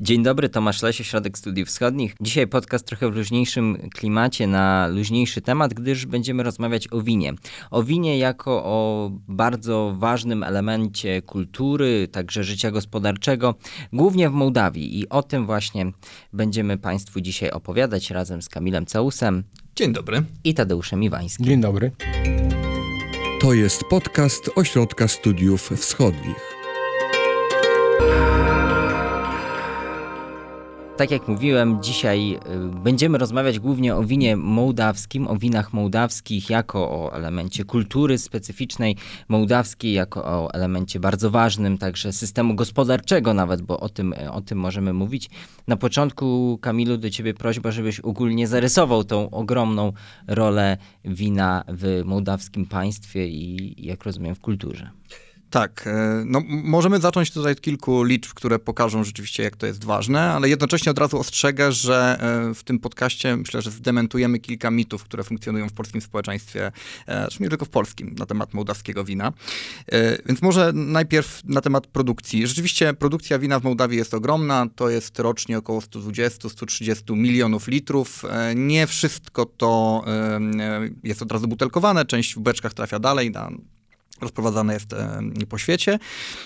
Dzień dobry, Tomasz Lesie, Środek Studiów Wschodnich. Dzisiaj podcast trochę w luźniejszym klimacie, na luźniejszy temat, gdyż będziemy rozmawiać o winie. O winie jako o bardzo ważnym elemencie kultury, także życia gospodarczego, głównie w Mołdawii. I o tym właśnie będziemy Państwu dzisiaj opowiadać razem z Kamilem Causem. Dzień dobry. I Tadeuszem Iwańskim. Dzień dobry. To jest podcast Ośrodka Studiów Wschodnich. Tak jak mówiłem, dzisiaj y, będziemy rozmawiać głównie o winie mołdawskim, o winach mołdawskich jako o elemencie kultury specyficznej mołdawskiej, jako o elemencie bardzo ważnym także systemu gospodarczego nawet, bo o tym, o tym możemy mówić. Na początku, Kamilu, do ciebie prośba, żebyś ogólnie zarysował tą ogromną rolę wina w mołdawskim państwie i, jak rozumiem, w kulturze. Tak, e, no możemy zacząć tutaj od kilku liczb, które pokażą rzeczywiście, jak to jest ważne, ale jednocześnie od razu ostrzegę, że e, w tym podcaście myślę, że zdementujemy kilka mitów, które funkcjonują w polskim społeczeństwie, zresztą nie tylko w polskim, na temat mołdawskiego wina. Więc może najpierw na temat produkcji. Rzeczywiście produkcja wina w Mołdawii jest ogromna, to jest rocznie około 120-130 milionów litrów. Nie wszystko to jest od razu butelkowane, część w beczkach trafia dalej na rozprowadzane jest e, po świecie.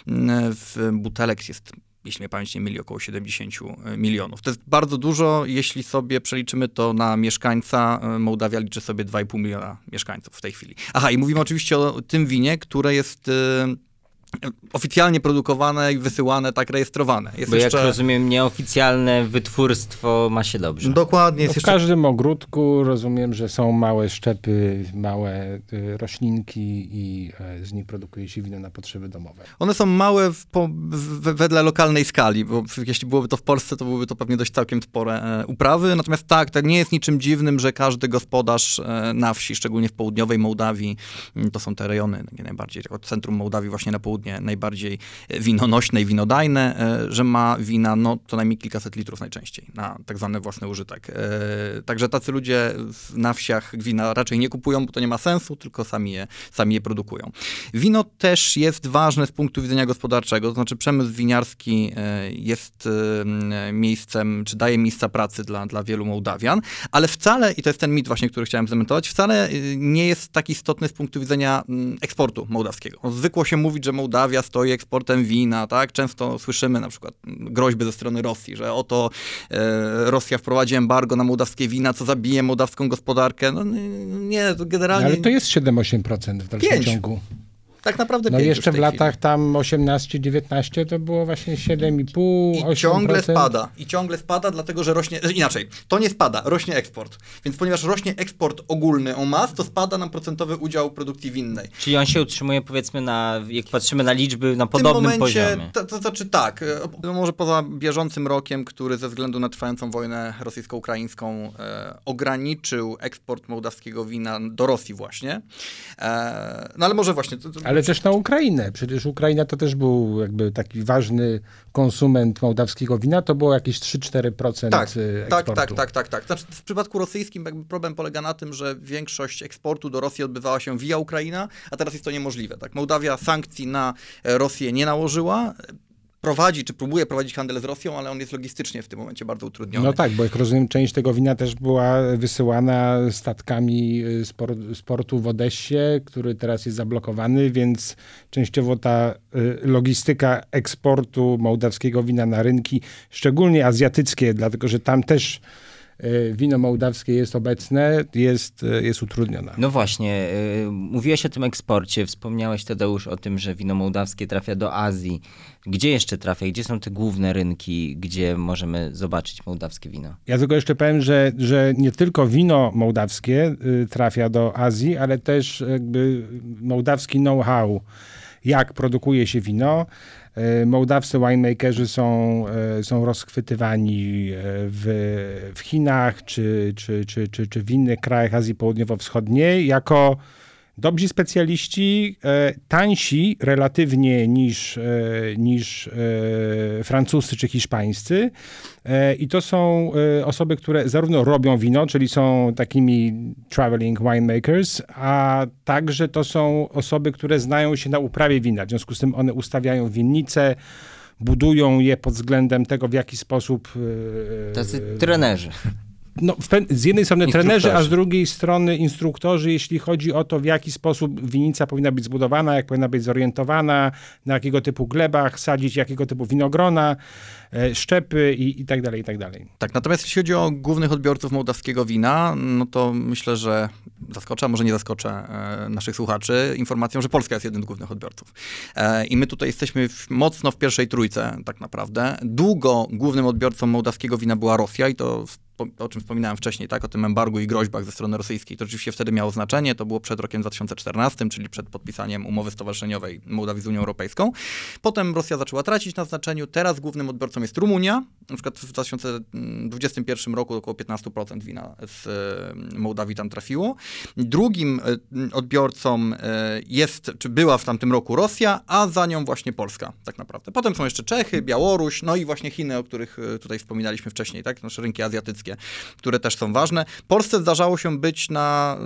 W butelek jest jeśli mnie pamięć nie myli, około 70 e, milionów. To jest bardzo dużo, jeśli sobie przeliczymy to na mieszkańca. E, Mołdawia liczy sobie 2,5 miliona mieszkańców w tej chwili. Aha, i mówimy oczywiście o tym winie, które jest oficjalnie produkowane i wysyłane, tak rejestrowane. Jest Bo jeszcze... jak rozumiem, nieoficjalne wytwórstwo ma się dobrze. Dokładnie. No w jeszcze... każdym ogródku rozumiem, że są małe szczepy, małe y, roślinki i e, z nich produkuje się wino na potrzeby domowe. One są małe w, po, w, wedle lokalnej skali, bo jeśli byłoby to w Polsce, to byłyby to pewnie dość całkiem spore e, uprawy. Natomiast tak, to nie jest niczym dziwnym, że każdy gospodarz e, na wsi, szczególnie w południowej Mołdawii, to są te rejony najbardziej, od centrum Mołdawii właśnie na południe, południe najbardziej winonośne i winodajne, e, że ma wina no co najmniej kilkaset litrów najczęściej na tak zwany własny użytek. E, także tacy ludzie na wsiach wina raczej nie kupują, bo to nie ma sensu, tylko sami je, sami je produkują. Wino też jest ważne z punktu widzenia gospodarczego, to znaczy przemysł winiarski e, jest miejscem, czy daje miejsca pracy dla, dla wielu Mołdawian, ale wcale, i to jest ten mit właśnie, który chciałem zdementować, wcale nie jest tak istotny z punktu widzenia eksportu mołdawskiego. Zwykło się mówić, że Mołdawia Mołdawia stoi eksportem wina, tak? Często słyszymy na przykład groźby ze strony Rosji, że oto e, Rosja wprowadzi embargo na mołdawskie wina, co zabije mołdawską gospodarkę. No nie, to generalnie... Ale to jest 7-8% w dalszym 5. ciągu. Tak naprawdę No jeszcze w, w latach chwili. tam 18-19 to było właśnie 7,5, I 8%. ciągle spada. I ciągle spada, dlatego że rośnie, inaczej, to nie spada, rośnie eksport. Więc ponieważ rośnie eksport ogólny o mas, to spada nam procentowy udział produkcji winnej. Czyli on się utrzymuje powiedzmy na, jak patrzymy na liczby, na podobnym momencie, poziomie. To, to znaczy tak, no może poza bieżącym rokiem, który ze względu na trwającą wojnę rosyjsko-ukraińską e, ograniczył eksport mołdawskiego wina do Rosji właśnie. E, no ale może właśnie... To, to, ale też na Ukrainę. Przecież Ukraina to też był jakby taki ważny konsument mołdawskiego wina. To było jakieś 3-4% tak, eksportu. Tak, tak, tak, tak, tak. Znaczy, w przypadku rosyjskim jakby problem polega na tym, że większość eksportu do Rosji odbywała się via Ukraina, a teraz jest to niemożliwe. Tak? Mołdawia sankcji na Rosję nie nałożyła prowadzi, czy próbuje prowadzić handel z Rosją, ale on jest logistycznie w tym momencie bardzo utrudniony. No tak, bo jak rozumiem, część tego wina też była wysyłana statkami y, z, portu w Odessie, który teraz jest zablokowany, więc częściowo ta y, logistyka eksportu mołdawskiego wina na rynki, szczególnie azjatyckie, dlatego że tam też wino mołdawskie jest obecne, jest, e, jest utrudniona. No właśnie, e, mówiłeś o tym eksporcie, wspomniałeś Tadeusz o tym, że wino mołdawskie trafia do Azji. Gdzie jeszcze trafia? Gdzie są te główne rynki, gdzie możemy zobaczyć mołdawskie wino? Ja tylko jeszcze powiem, że, że nie tylko wino mołdawskie trafia do Azji, ale też jakby mołdawski know-how, jak produkuje się wino, E, mołdawscy winemakerzy są, e, są rozchwytywani e, w, w Chinach czy, czy, czy, czy, czy w innych krajach Azji Południowo-Wschodniej jako dobrzy specjaliści, e, tańsi relatywnie niż, e, niż e, francuscy czy hiszpańscy. I to są osoby, które zarówno robią wino, czyli są takimi traveling winemakers, a także to są osoby, które znają się na uprawie wina. W związku z tym one ustawiają winnice, budują je pod względem tego, w jaki sposób... Tacy trenerzy no, z jednej strony trenerzy, a z drugiej strony instruktorzy, jeśli chodzi o to, w jaki sposób winica powinna być zbudowana, jak powinna być zorientowana, na jakiego typu glebach sadzić, jakiego typu winogrona, e, szczepy i, i tak dalej, i tak dalej. Tak, natomiast jeśli chodzi o głównych odbiorców mołdawskiego wina, no to myślę, że zaskoczę, a może nie zaskoczę e, naszych słuchaczy informacją, że Polska jest jednym z głównych odbiorców. E, I my tutaj jesteśmy w, mocno w pierwszej trójce tak naprawdę. Długo głównym odbiorcą mołdawskiego wina była Rosja i to o czym wspominałem wcześniej, tak, o tym embargu i groźbach ze strony rosyjskiej, to rzeczywiście wtedy miało znaczenie. To było przed rokiem 2014, czyli przed podpisaniem umowy stowarzyszeniowej Mołdawii z Unią Europejską. Potem Rosja zaczęła tracić na znaczeniu. Teraz głównym odbiorcą jest Rumunia. Na przykład w 2021 roku około 15% wina z e, Mołdawii tam trafiło. Drugim e, odbiorcą e, jest, czy była w tamtym roku Rosja, a za nią właśnie Polska, tak naprawdę. Potem są jeszcze Czechy, Białoruś, no i właśnie Chiny, o których tutaj wspominaliśmy wcześniej, tak, nasze rynki azjatyckie które też są ważne. Polsce zdarzało się być na,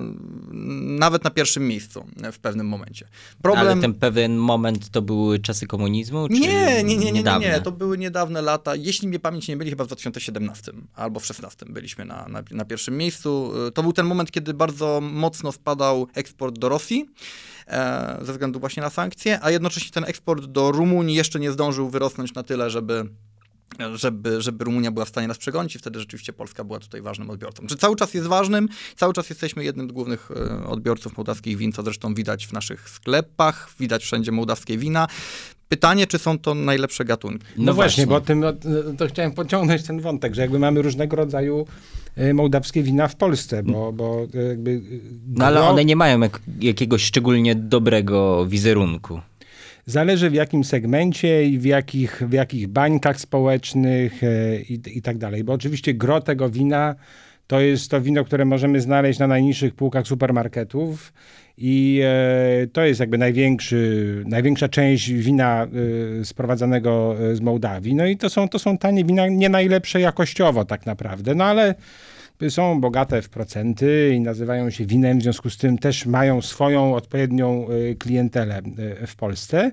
nawet na pierwszym miejscu w pewnym momencie. Problem... Ale ten pewien moment to były czasy komunizmu? nie, nie, nie, nie, nie, nie, to były niedawne lata. Jeśli mnie pamięć nie byli, chyba w 2017 albo w 2016 byliśmy na, na, na pierwszym miejscu. To był ten moment, kiedy bardzo mocno spadał eksport do Rosji e, ze względu właśnie na sankcje, a jednocześnie ten eksport do Rumunii jeszcze nie zdążył wyrosnąć na tyle, żeby żeby, żeby Rumunia była w stanie nas przegonić i wtedy rzeczywiście Polska była tutaj ważnym odbiorcą. Czy cały czas jest ważnym, cały czas jesteśmy jednym z głównych e, odbiorców mołdawskich win, co zresztą widać w naszych sklepach, widać wszędzie mołdawskie wina. Pytanie, czy są to najlepsze gatunki? No, no właśnie, bo tym, to chciałem pociągnąć ten wątek, że jakby mamy różnego rodzaju e, mołdawskie wina w Polsce, bo, bo jakby... No ale one nie mają jak, jakiegoś szczególnie dobrego wizerunku. Zależy w jakim segmencie i w jakich, w jakich bańkach społecznych e, i, i tak dalej. Bo oczywiście gro tego wina to jest to wino, które możemy znaleźć na najniższych półkach supermarketów i e, to jest jakby największy, największa część wina e, sprowadzanego z Mołdawii. No i to są, to są tanie wina, nie najlepsze jakościowo tak naprawdę, no ale są bogate w procenty i nazywają się winem, w związku z tym też mają swoją odpowiednią y, klientelę y, w Polsce.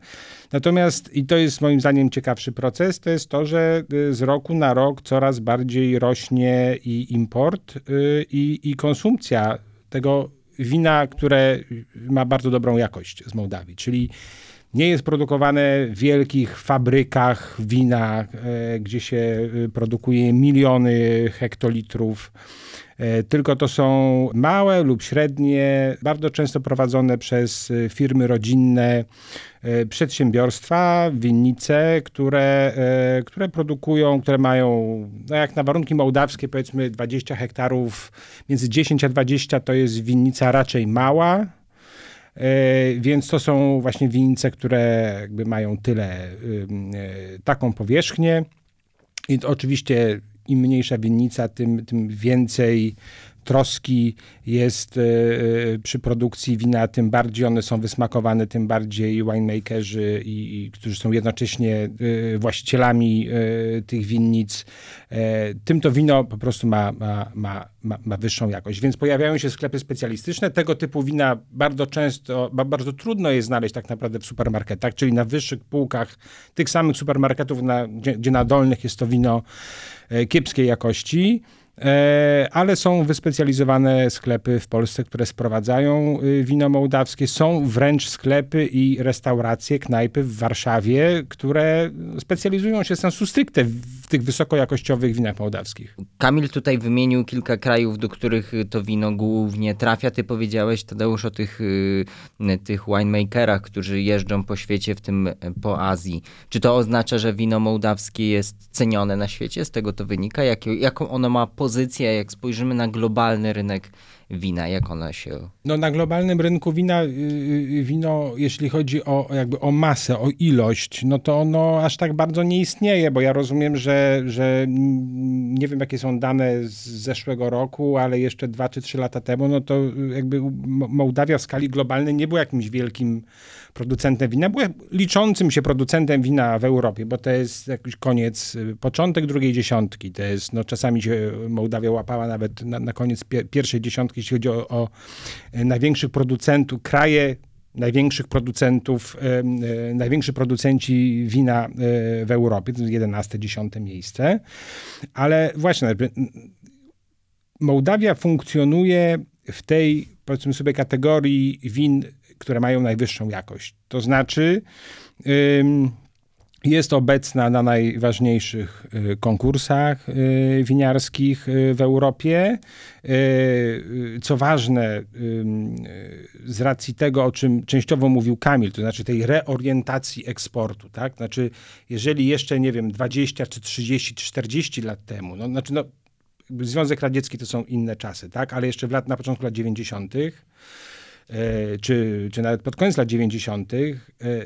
Natomiast, i to jest moim zdaniem ciekawszy proces, to jest to, że y, z roku na rok coraz bardziej rośnie i import, i, i konsumpcja tego wina, które ma bardzo dobrą jakość z Mołdawii. Czyli nie jest produkowane w wielkich fabrykach wina, e, gdzie się e, produkuje miliony hektolitrów. E, tylko to są małe lub średnie, bardzo często prowadzone przez firmy rodzinne przedsiębiorstwa, winnice, które, które produkują, które mają, no jak na warunki mołdawskie, powiedzmy 20 hektarów, między 10 a 20 to jest winnica raczej mała, więc to są właśnie winnice, które jakby mają tyle, e, taką powierzchnię. I oczywiście im mniejsza winnica, tym, tym więcej troski jest e, e, przy produkcji wina, tym bardziej one są wysmakowane, tym bardziej winemakerzy, i, i którzy są jednocześnie e, właścicielami tych winnic, tym to wino po prostu ma, ma, ma, ma, wyższą jakość. Więc pojawiają się sklepy specjalistyczne. Tego typu wina bardzo często, bardzo trudno jest znaleźć tak naprawdę w supermarketach, czyli na wyższych półkach tych samych supermarketów, na, gdzie, gdzie na dolnych jest to wino kiepskiej jakości. E, ale są wyspecjalizowane sklepy w Polsce, które sprowadzają y, wino mołdawskie. Są wręcz sklepy i restauracje, knajpy w Warszawie, które specjalizują się sensu stricte w tych wysokojakościowych winach mołdawskich. Kamil tutaj wymienił kilka krajów, do których to wino głównie trafia. Ty powiedziałeś, Tadeusz, o tych, y, tych winemakerach, którzy jeżdżą po świecie, w tym po Azji. Czy to oznacza, że wino mołdawskie jest cenione na świecie? Z tego to wynika? Jak, jaką ono ma pozycja, jak spojrzymy na globalny rynek wina, jak ona się... No na globalnym rynku wina, y, y, wino, jeśli chodzi o jakby o masę, o ilość, no to ono aż tak bardzo nie istnieje, bo ja rozumiem, że, że nie wiem jakie są dane z zeszłego roku, ale jeszcze dwa czy trzy lata temu, no to jakby Mołdawia w skali globalnej nie była jakimś wielkim producentem wina, była liczącym się producentem wina w Europie, bo to jest jakiś koniec, y, początek drugiej dziesiątki, to jest, no czasami się Mołdawia łapała nawet na, na koniec pierwszej dziesiątki, jeśli chodzi o, o największych producentów, kraje największych producentów, największy producenci wina w Europie, to jest 11-10 miejsce. Ale właśnie, Mołdawia funkcjonuje w tej, powiedzmy sobie, kategorii win, które mają najwyższą jakość. To znaczy, jest obecna na najważniejszych y, konkursach y, winiarskich y, w Europie. Co ważne, z racji tego, o czym częściowo mówił Kamil, to znaczy tej reorientacji eksportu, tak? Znaczy, jeżeli jeszcze, nie wiem, 20 czy 30 czy 40 lat temu, no, znaczy, no, Związek Radziecki to są inne czasy, tak? Ale jeszcze w lat, na początku lat 90 E, czy, czy nawet pod koniec lat 90., e,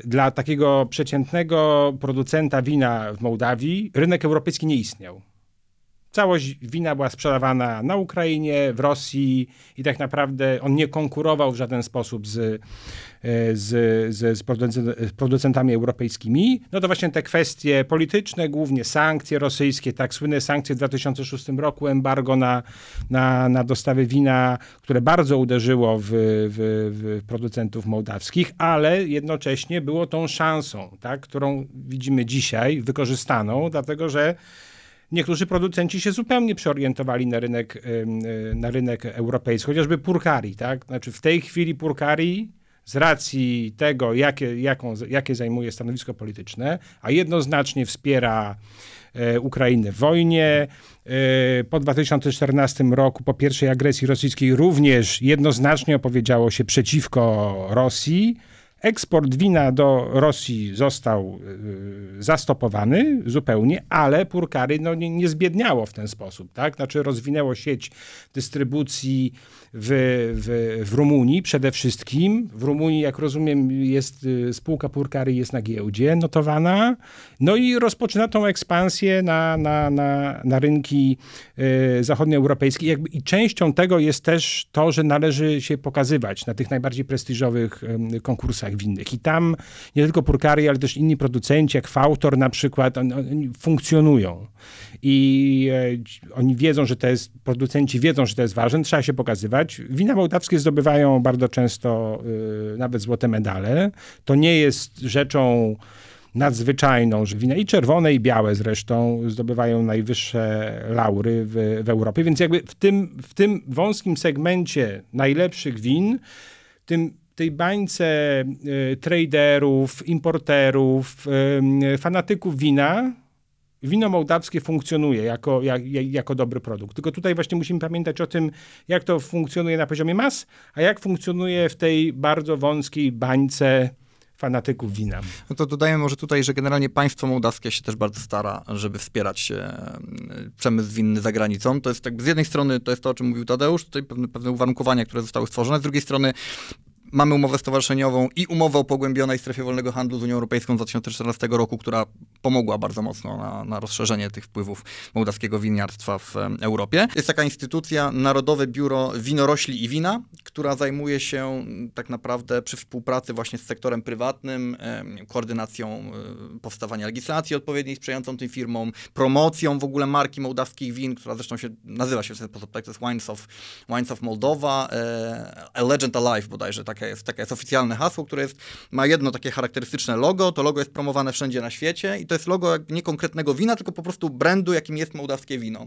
dla takiego przeciętnego producenta wina w Mołdawii rynek europejski nie istniał. Całość wina była sprzedawana na Ukrainie, w Rosji i tak naprawdę on nie konkurował w żaden sposób z, e, z, z, z producentami europejskimi. No to właśnie te kwestie polityczne, głównie sankcje rosyjskie, tak słynne sankcje w 2006 roku, embargo na, na, na dostawy wina, które bardzo uderzyło w, w, w producentów mołdawskich, ale jednocześnie było tą szansą, tak, którą widzimy dzisiaj, wykorzystaną, dlatego że niektórzy producenci się zupełnie przeorientowali na rynek, na rynek europejski, chociażby Purkari, tak? Znaczy w tej chwili Purkari z racji tego, jakie, jaką, jakie zajmuje stanowisko polityczne, a jednoznacznie wspiera e, Ukrainę w wojnie. E, po 2014 roku, po pierwszej agresji rosyjskiej, również jednoznacznie opowiedziało się przeciwko Rosji Eksport wina do Rosji został y, zastopowany zupełnie, ale Purkary no, nie, nie zbiedniało w ten sposób. Tak? Znaczy rozwinęło sieć dystrybucji w, w, w Rumunii przede wszystkim. W Rumunii, jak rozumiem, jest y, spółka Purkary jest na giełdzie notowana. No i rozpoczyna tą ekspansję na, na, na, na rynki y, zachodnioeuropejskie. Jakby, I częścią tego jest też to, że należy się pokazywać na tych najbardziej prestiżowych y, konkursach winnych. I tam nie tylko Purkary, ale też inni producenci, jak Fautor na przykład, funkcjonują. I oni wiedzą, że to jest, producenci wiedzą, że to jest ważne, trzeba się pokazywać. Wina mołdawskie zdobywają bardzo często y, nawet złote medale. To nie jest rzeczą nadzwyczajną, że wina i czerwone, i białe zresztą zdobywają najwyższe laury w, w Europie. Więc jakby w tym, w tym wąskim segmencie najlepszych win, tym tej bańce y, traderów, importerów, y, fanatyków wina, wino mołdawskie funkcjonuje jako, jak, jako dobry produkt. Tylko tutaj właśnie musimy pamiętać o tym, jak to funkcjonuje na poziomie mas, a jak funkcjonuje w tej bardzo wąskiej bańce fanatyków wina. No to dodajmy może tutaj, że generalnie państwo mołdawskie się też bardzo stara, żeby wspierać przemysł winny za granicą. To jest tak, z jednej strony to jest to, o czym mówił Tadeusz, tutaj pewne, pewne uwarunkowania, które zostały stworzone, z drugiej strony Mamy umowę stowarzyszeniową i umowę o pogłębionej strefie wolnego handlu z Unią Europejską z 2014 roku, która pomogła bardzo mocno na, na rozszerzenie tych wpływów mołdawskiego winiarstwa w Europie. Jest taka instytucja, Narodowe Biuro Winorośli i Wina, która zajmuje się tak naprawdę przy współpracy właśnie z sektorem prywatnym, koordynacją e, powstawania legislacji odpowiedniej sprzyjającą tym firmom, promocją w ogóle marki mołdawskich win, która zresztą się nazywa się w ten sposób, tak, to jest Wines of, Wines of Moldova, e, A Legend Alive bodajże, tak takie jest, takie jest oficjalne hasło, które jest, ma jedno takie charakterystyczne logo. To logo jest promowane wszędzie na świecie i to jest logo nie konkretnego wina, tylko po prostu brandu, jakim jest mołdawskie wino.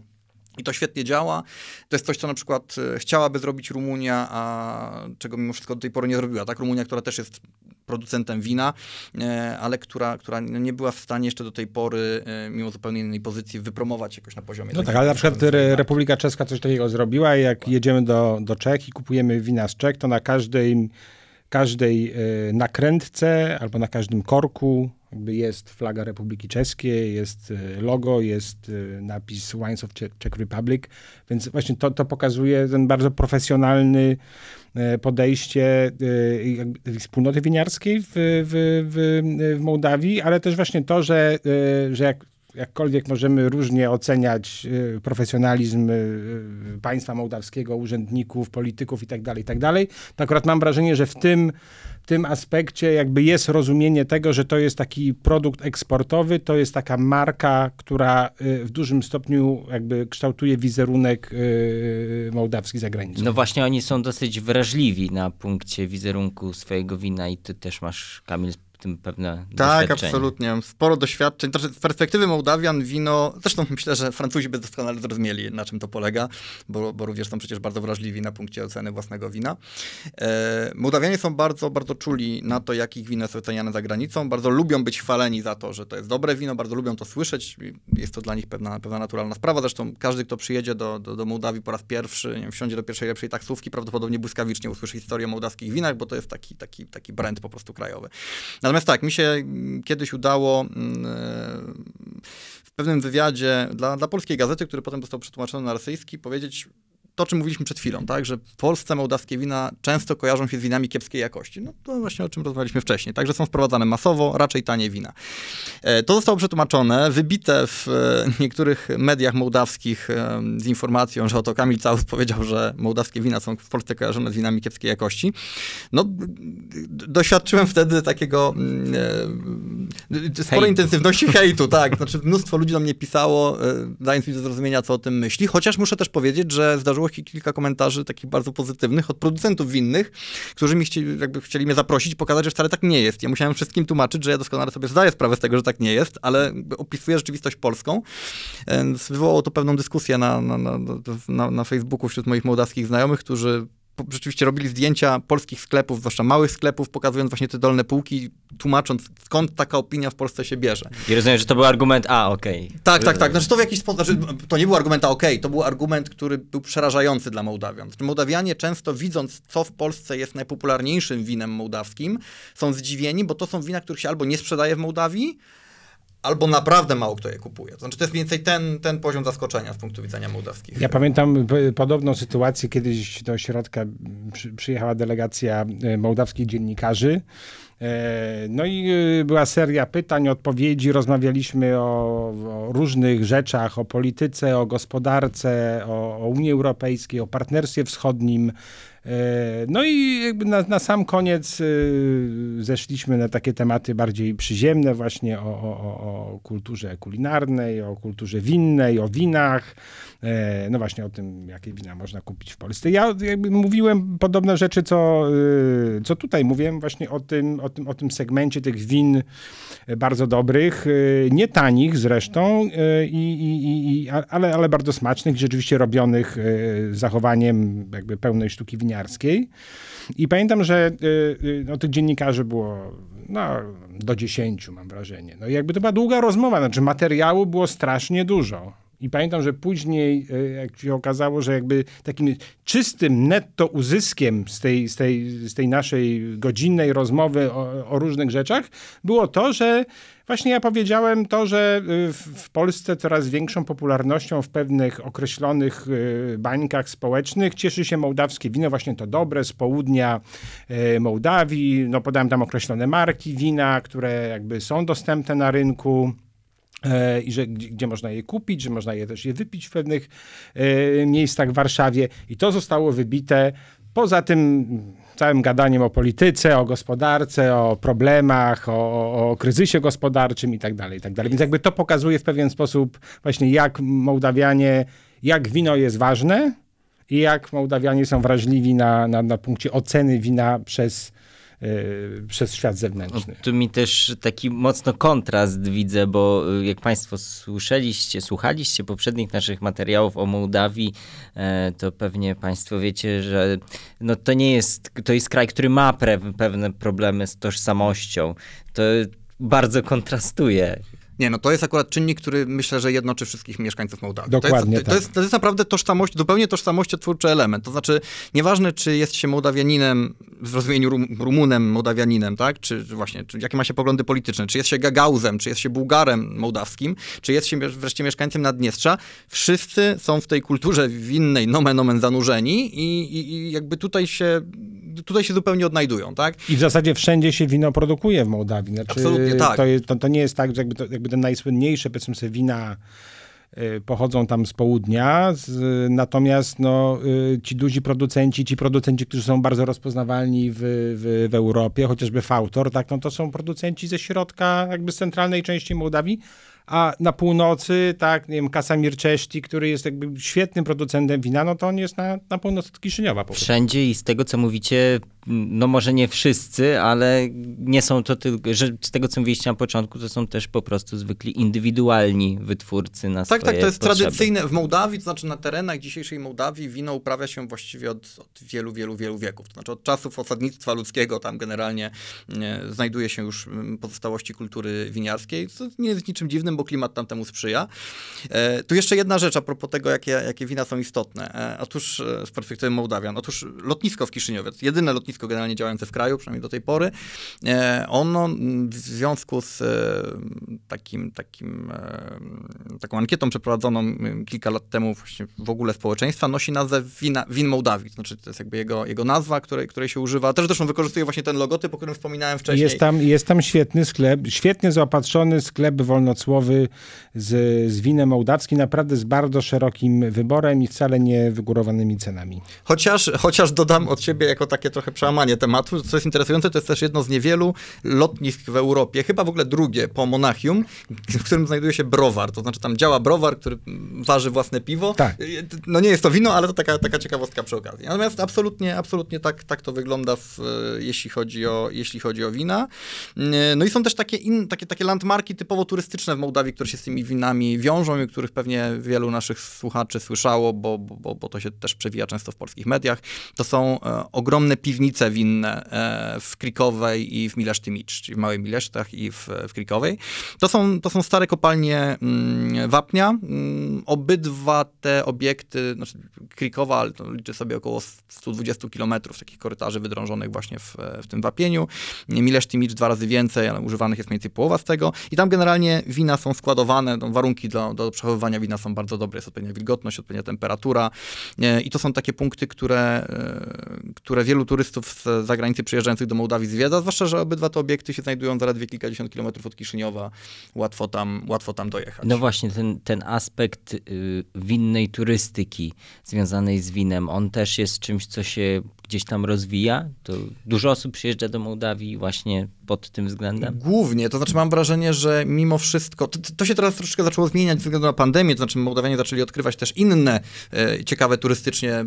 I to świetnie działa. To jest coś, co na przykład e, chciałaby zrobić Rumunia, a czego mimo wszystko do tej pory nie zrobiła. Tak, Rumunia, która też jest producentem wina, e, ale która, która nie była w stanie jeszcze do tej pory, e, mimo zupełnie innej pozycji, wypromować jakoś na poziomie. No tak, ale na przykład Republika Czeska coś takiego zrobiła i jak jedziemy do, do Czech i kupujemy wina z Czech, to na każdej, każdej nakrętce albo na każdym korku jakby jest flaga Republiki Czeskiej, jest e, logo, jest e, napis Wines of Czech Republic, więc właśnie to, to pokazuje ten bardzo profesjonalny e, podejście wspólnoty winiarskiej w, w, w, w Mołdawii, ale też właśnie to, że, że jak jakkolwiek możemy różnie oceniać y, profesjonalizm y, państwa mołdawskiego, urzędników, polityków itd., tak itd., tak to akurat mam wrażenie, że w tym, w tym aspekcie jakby jest rozumienie tego, że to jest taki produkt eksportowy, to jest taka marka, która y, w dużym stopniu jakby kształtuje wizerunek mołdawski za granicą. No właśnie oni są dosyć wrażliwi na punkcie wizerunku swojego wina i ty też masz, Kamil, tym pewne Tak, absolutnie. Sporo doświadczeń. Znaczy, z perspektywy Mołdawian wino, zresztą myślę, że Francuzi by doskonale zrozumieli, na czym to polega, bo, bo również są przecież bardzo wrażliwi na punkcie oceny własnego wina. E, Mołdawianie są bardzo, bardzo czuli na to, jak ich wino jest oceniane za granicą. Bardzo lubią być chwaleni za to, że to jest dobre wino, bardzo lubią to słyszeć. Jest to dla nich pewna, pewna naturalna sprawa. Zresztą każdy, kto przyjedzie do, do, do Mołdawii po raz pierwszy, nie wiem, wsiądzie do pierwszej lepszej taksówki, prawdopodobnie błyskawicznie usłyszy historię o mołdawskich winach, bo to jest taki, taki, taki brand po prostu krajowy. Natomiast tak, mi się kiedyś udało mm, e, w pewnym wywiadzie dla, dla polskiej gazety, który potem został przetłumaczony na rosyjski, powiedzieć to, o czym mówiliśmy przed chwilą, tak, że w Polsce mołdawskie wina często kojarzą się z winami kiepskiej jakości. No to właśnie o czym rozmawialiśmy wcześniej. Także są wprowadzane masowo, raczej tanie wina. E, to zostało przetłumaczone, wybite w e, niektórych mediach mołdawskich e, z informacją, że oto Kamil Caus powiedział, że mołdawskie wina są w Polsce kojarzone z winami kiepskiej jakości. No, doświadczyłem wtedy takiego sporej intensywności hejtu, tak. Znaczy mnóstwo ludzi do mnie pisało, dając mi do zrozumienia, co o tym myśli. Chociaż muszę też powiedzieć, że zdarzyło zdarzyło się kilka komentarzy takich bardzo pozytywnych od producentów winnych, którzy mi chcieli, jakby chcieli mnie zaprosić, pokazać, że wcale tak nie jest. Ja musiałem wszystkim tłumaczyć, że ja doskonale sobie zdaję sprawę z tego, że tak nie jest, ale opisuję rzeczywistość polską. Wywołało to pewną dyskusję na, na, na, na Facebooku wśród moich mołdawskich znajomych, którzy rzeczywiście robili zdjęcia polskich sklepów, zwłaszcza małych sklepów, pokazując właśnie te dolne półki, tłumacząc skąd taka opinia w Polsce się bierze. I rozumiem, że to był argument A, okej. Okay. Tak, tak, tak. Znaczy to w jakiś sposób, znaczy, to nie był argument A, okej, okay. to był argument, który był przerażający dla Mołdawian. Znaczy, Mołdawianie często widząc, co w Polsce jest najpopularniejszym winem mołdawskim, są zdziwieni, bo to są wina, których się albo nie sprzedaje w Mołdawii, albo naprawdę mało kto je kupuje. To znaczy, to jest mniej więcej ten, ten poziom zaskoczenia z punktu widzenia mołdawskich. Ja pamiętam podobną sytuację, kiedyś do środka przy, przyjechała delegacja e, mołdawskich dziennikarzy. E, no i e, była seria pytań, odpowiedzi. Rozmawialiśmy o, o różnych rzeczach, o polityce, o gospodarce, o, o Unii Europejskiej, o partnerstwie wschodnim. E, no i jakby na, na sam koniec e, zeszliśmy na takie tematy bardziej przyziemne, właśnie o, o, o kulturze kulinarnej, o kulturze winnej, o winach. E, no właśnie o tym, jakie wina można kupić w Polsce. Ja jakby mówiłem podobne rzeczy, co, co tutaj mówiłem, właśnie o tym, o, tym, o tym segmencie tych win bardzo dobrych, nie tanich zresztą, i, i, i, ale, ale bardzo smacznych, rzeczywiście robionych z zachowaniem jakby pełnej sztuki winiarskiej I pamiętam, że y, y, no, tych dziennikarzy było no, do dziesięciu, mam wrażenie. No i jakby to była długa rozmowa, znaczy materiału było strasznie dużo. I pamiętam, że później, y, jak się okazało, że jakby takim czystym netto uzyskiem z tej, z tej, z tej naszej godzinnej rozmowy o, o różnych rzeczach było to, że Właśnie ja powiedziałem to, że y, w Polsce coraz większą popularnością w pewnych określonych y, bańkach społecznych cieszy się mołdawskie wino, właśnie to dobre, z południa Mołdawii. No podałem tam określone marki wina, które jakby są dostępne na rynku e, i że gdzie można je kupić, że można je też je wypić w pewnych e, miejscach w Warszawie. I to zostało wybite. Poza tym całym gadaniem o polityce, o gospodarce, o problemach, o, o kryzysie gospodarczym i tak dalej, i tak dalej. Więc jakby to pokazuje w pewien sposób właśnie jak Mołdawianie, jak wino jest ważne i jak Mołdawianie są wrażliwi na, na, na punkcie oceny wina przez przez świat zewnętrzny. Tu mi też taki mocno kontrast widzę, bo y, jak Państwo słyszeliście, słuchaliście poprzednich naszych materiałów o Mołdawii, e, to pewnie Państwo wiecie, że no to nie jest, to jest kraj, który ma pewne problemy z tożsamością. To bardzo kontrastuje nie, no to jest akurat czynnik, który myślę, że jednoczy wszystkich mieszkańców Mołdawii. Dokładnie to jest, tak. to, jest, to jest naprawdę tożsamość, zupełnie tożsamościotwórczy element. To znaczy, nieważne, czy jest się Mołdawianinem w rozumieniu rum, Rumunem, Mołdawianinem, tak? Czy właśnie, czy jakie ma się poglądy polityczne, czy jest się Gagauzem, czy jest się Bułgarem mołdawskim, czy jest się wreszcie mieszkańcem Naddniestrza, wszyscy są w tej kulturze winnej nomen omen zanurzeni i, i, i jakby tutaj się tutaj się zupełnie odnajdują, tak? I w zasadzie wszędzie się wino produkuje w Mołdawii. Znaczy, Absolutnie tak. To, jest, to, to nie jest tak, że jakby, to, jakby te najsłynniejsze, powiedzmy sobie, wina y, pochodzą tam z południa, z, natomiast no, y, ci duzi producenci, ci producenci, którzy są bardzo rozpoznawalni w, w, w Europie, chociażby Fautor, tak, no to są producenci ze środka, jakby z centralnej części Mołdawii, a na północy, tak, nie wiem, Kasamir Czeszti, który jest jakby świetnym producentem wina, no to on jest na, na północ od Kiszyniewa po. Wszędzie i z tego, co mówicie, no może nie wszyscy, ale nie są to tylko, że z tego, co mówiliście na początku, to są też po prostu zwykli indywidualni wytwórcy na Tak, tak, to jest potrzeby. tradycyjne. W Mołdawii, to znaczy na terenach dzisiejszej Mołdawii, wino uprawia się właściwie od, od wielu, wielu, wielu wieków. To znaczy od czasów osadnictwa ludzkiego, tam generalnie e, znajduje się już pozostałości kultury winiarskiej, co nie jest niczym dziwnym, bo klimat tam temu sprzyja. E, tu jeszcze jedna rzecz a propos tego, jakie, jakie wina są istotne. E, otóż e, z perspektywy Mołdawian, otóż lotnisko w Kiszyniowie, jedyne lotnisko generalnie działające w kraju, przynajmniej do tej pory, e, ono w związku z e, takim, takim, e, taką ankietą przeprowadzoną kilka lat temu właśnie w ogóle społeczeństwa, nosi nazwę wina, Win Mołdawii. To znaczy to jest jakby jego, jego nazwa, której, której się używa. Też zresztą wykorzystuje właśnie ten logotyp, o którym wspominałem wcześniej. Jest tam, jest tam świetny sklep, świetnie zaopatrzony sklep wolnocłowy z, z winem mołdawskim, naprawdę z bardzo szerokim wyborem i wcale nie wygórowanymi cenami. Chociaż, chociaż dodam od siebie jako takie trochę przełamanie tematu, co jest interesujące, to jest też jedno z niewielu lotnisk w Europie, chyba w ogóle drugie po Monachium, w którym znajduje się browar. To znaczy tam działa browar, który waży własne piwo. Tak. No nie jest to wino, ale to taka, taka ciekawostka przy okazji. Natomiast absolutnie, absolutnie tak, tak to wygląda, w, jeśli, chodzi o, jeśli chodzi o wina. No i są też takie, in, takie, takie landmarki typowo turystyczne w Mołdawii, które się z tymi winami wiążą i których pewnie wielu naszych słuchaczy słyszało, bo, bo, bo to się też przewija często w polskich mediach. To są e, ogromne piwnice winne e, w Krikowej i w Milesztymicz, czyli w Małej Milesztach i w, w Krikowej. To są, to są stare kopalnie mm, wapnia. Mm, obydwa te obiekty, znaczy Krikowa, ale to liczy sobie około 120 kilometrów takich korytarzy wydrążonych właśnie w, w tym wapieniu. Milesztymicz dwa razy więcej, ale używanych jest mniej więcej połowa z tego. I tam generalnie wina są składowane, no, warunki do, do przechowywania wina są bardzo dobre, jest odpowiednia wilgotność, odpowiednia temperatura. E, I to są takie punkty, które, e, które wielu turystów z zagranicy przyjeżdżających do Mołdawii zwiedza, zwłaszcza, że obydwa te obiekty się znajdują zaledwie kilkadziesiąt kilometrów od Kiszyniowa. Łatwo tam, łatwo tam dojechać. No właśnie, ten, ten aspekt y, winnej turystyki związanej z winem, on też jest czymś, co się gdzieś tam rozwija. To dużo osób przyjeżdża do Mołdawii właśnie pod tym względem. Głównie, to znaczy mam wrażenie, że mimo wszystko, to, to się teraz troszeczkę zaczęło zmieniać ze względu na pandemię, to znaczy Mołdawianie zaczęli odkrywać też inne e, ciekawe turystycznie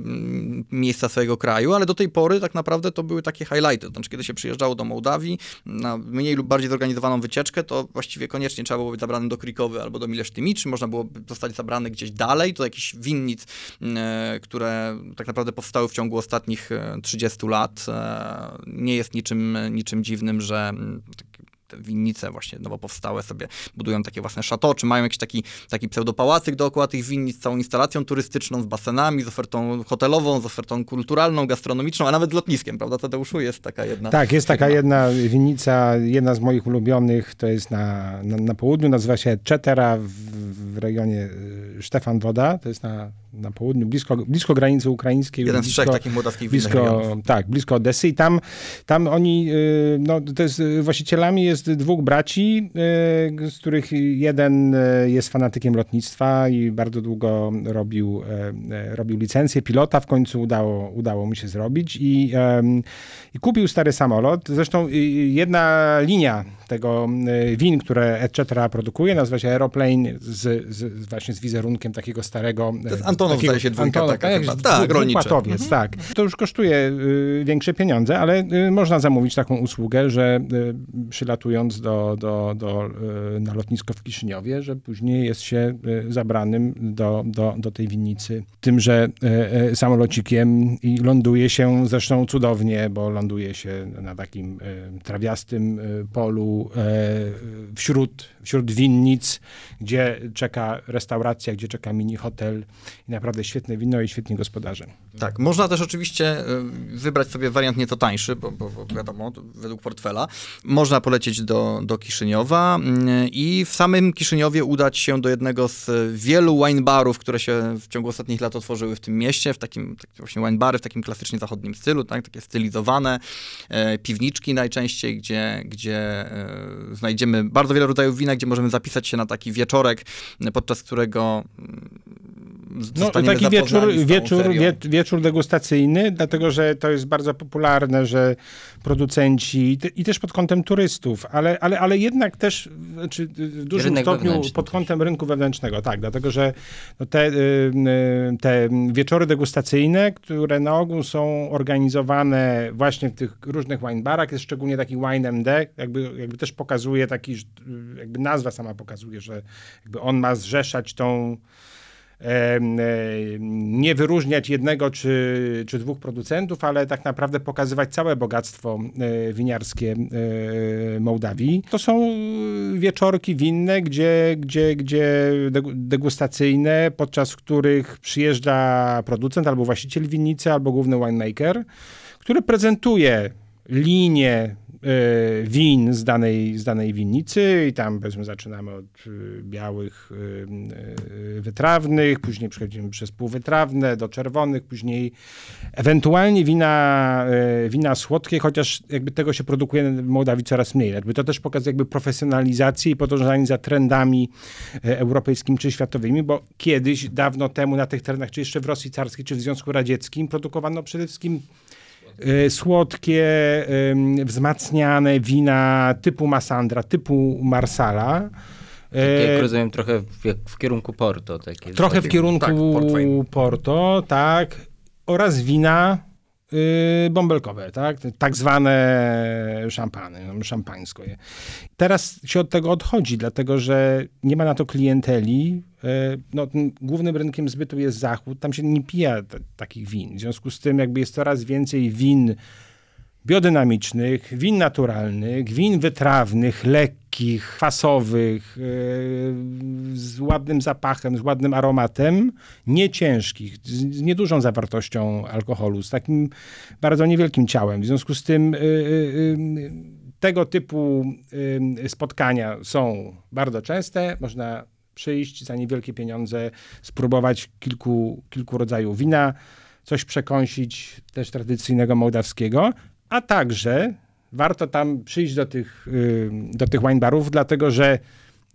miejsca swojego kraju, ale do tej pory tak naprawdę to były takie highlighty. To znaczy, kiedy się przyjeżdżało do Mołdawii na mniej lub bardziej zorganizowaną wycieczkę, to właściwie koniecznie trzeba było być zabrany do Krikowy albo do Milesztymi, czy można było zostać zabrany gdzieś dalej, to jakichś winnic, e, które tak naprawdę powstały w ciągu ostatnich 30 lat. E, nie jest niczym, niczym dziwnym, że te winnice właśnie nowo powstałe sobie budują takie własne szato, czy mają jakiś taki, taki pseudopałacyk dookoła tych winnic, całą instalacją turystyczną z basenami, z ofertą hotelową, z ofertą kulturalną, gastronomiczną, a nawet z lotniskiem, prawda Tadeuszu? Jest taka jedna. Tak, jest taka jedna winnica, jedna z moich ulubionych, to jest na, na, na południu, nazywa się Czetera w, w rejonie Stefan Woda, to jest na na południu, blisko, blisko granicy ukraińskiej. Jeden blisko, z trzech takich mołdawskich blisko, Tak, blisko Odessy i tam, tam oni, no to jest, właścicielami jest dwóch braci, z których jeden jest fanatykiem lotnictwa i bardzo długo robił, robił licencję pilota, w końcu udało, udało mu się zrobić i, i kupił stary samolot. Zresztą jedna linia tego win, które etc. produkuje, nazywa się Aeroplane z, z, właśnie z wizerunkiem takiego starego to jest Antonow takiego, zdaje się dwójka Antonow, taka tak, chyba. Tak, mhm. tak. To już kosztuje y, większe pieniądze, ale y, można zamówić taką usługę, że y, przylatując do, do, do, y, na lotnisko w Kiszyniowie, że później jest się y, zabranym do, do, do tej winnicy tymże y, samolocikiem i ląduje się zresztą cudownie, bo ląduje się na takim trawiastym polu wśród, wśród winnic, gdzie czeka restauracja, gdzie czeka mini hotel i naprawdę świetne wino i świetni gospodarze. Tak, można też oczywiście y, wybrać sobie wariant nieco tańszy, bo, bo, bo wiadomo, według portfela. Można polecieć do, do Kiszyniowa y, i w samym Kiszyniowie udać się do jednego z wielu wine barów, które się w ciągu ostatnich lat otworzyły w tym mieście, w takim tak właśnie wine bary w takim klasycznie zachodnim stylu, tak, takie stylizowane, e, piwniczki najczęściej, gdzie, gdzie znajdziemy bardzo wiele rodzajów wina, gdzie możemy zapisać się na taki wieczorek, podczas którego no, taki wieczór, wieczór, wie, wieczór degustacyjny, dlatego że to jest bardzo popularne, że producenci i też pod kątem turystów, ale, ale, ale jednak też znaczy w dużym Rynek stopniu pod kątem też. rynku wewnętrznego, tak, dlatego że no te, y, te wieczory degustacyjne, które na ogół są organizowane właśnie w tych różnych wine barach, jest szczególnie taki Wine MD, jakby, jakby też pokazuje taki, jakby nazwa sama pokazuje, że jakby on ma zrzeszać tą nie wyróżniać jednego czy, czy dwóch producentów, ale tak naprawdę pokazywać całe bogactwo e, winiarskie e, Mołdawii. To są wieczorki winne, gdzie, gdzie, gdzie degustacyjne, podczas których przyjeżdża producent albo właściciel winnicy, albo główny winemaker, który prezentuje linię win z danej, z danej winnicy i tam powiedzmy zaczynamy od y, białych y, wytrawnych, później przechodzimy przez półwytrawne do czerwonych, później ewentualnie wina, wina słodkie, chociaż jakby tego się produkuje w Mołdawii coraz mniej. Jakby to też pokazuje jakby profesjonalizację i podążanie za trendami europejskimi czy światowymi, bo kiedyś, dawno temu na tych terenach, czy jeszcze w Rosji carskiej, czy w Związku Radzieckim produkowano przede wszystkim E, słodkie, wzmacniane wina typu Massandra, typu Marsala. Tak jak rozumiem, trochę w, w kierunku Porto. Takie trochę w kierunku tak, Porto, tak. Oraz wina y, bąbelkowe, tak? tak zwane szampany, no, szampańsko. Teraz się od tego odchodzi, dlatego że nie ma na to klienteli, E, no, głównym rynkiem zbytu jest Zachód, tam się nie pija takich win. W związku z tym jakby jest coraz więcej win biodynamicznych, win naturalnych, win wytrawnych, lekkich, kwasowych, yy, z ładnym zapachem, z ładnym aromatem, nie ciężkich, z, niedużą zawartością alkoholu, z takim bardzo niewielkim ciałem. W związku z tym yy, yy, tego typu spotkania są bardzo częste. Można przyjść za niewielkie pieniądze, spróbować kilku, kilku rodzajów wina, coś przekąsić też tradycyjnego mołdawskiego, a także warto tam przyjść do tych, y, do tych wine barów, dlatego że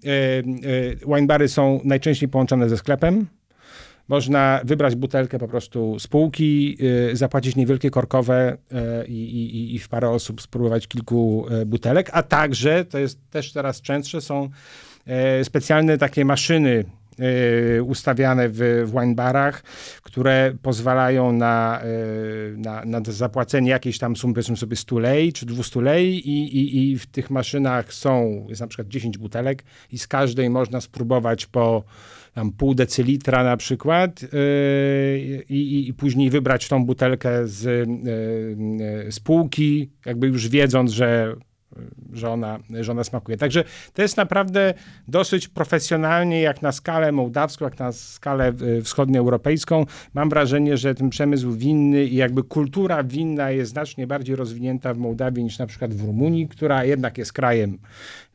y, y, wine bary są najczęściej połączone ze sklepem. Można wybrać butelkę po prostu z półki, zapłacić niewielkie korkowe i, i, i w parę osób spróbować kilku butelek, a także, to jest też coraz częstsze, są specjalne takie maszyny ustawiane w, w wine barach, które pozwalają na, e, na, na zapłacenie jakiejś tam sumy, powiedzmy sobie 100 lei czy 200 lei i, i, i w tych maszynach są, jest na przykład 10 butelek i z każdej można spróbować po tam pół decylitra na przykład yy, i, i, później wybrać tą butelkę z, yy, z półki, jakby już wiedząc, że że ona, smakuje. Także to jest naprawdę dosyć profesjonalnie, jak na skalę mołdawską, jak na skalę e, wschodnioeuropejską. Mam wrażenie, że ten przemysł winny i jakby kultura winna jest znacznie bardziej rozwinięta w Mołdawii niż na przykład w Rumunii, która jednak jest krajem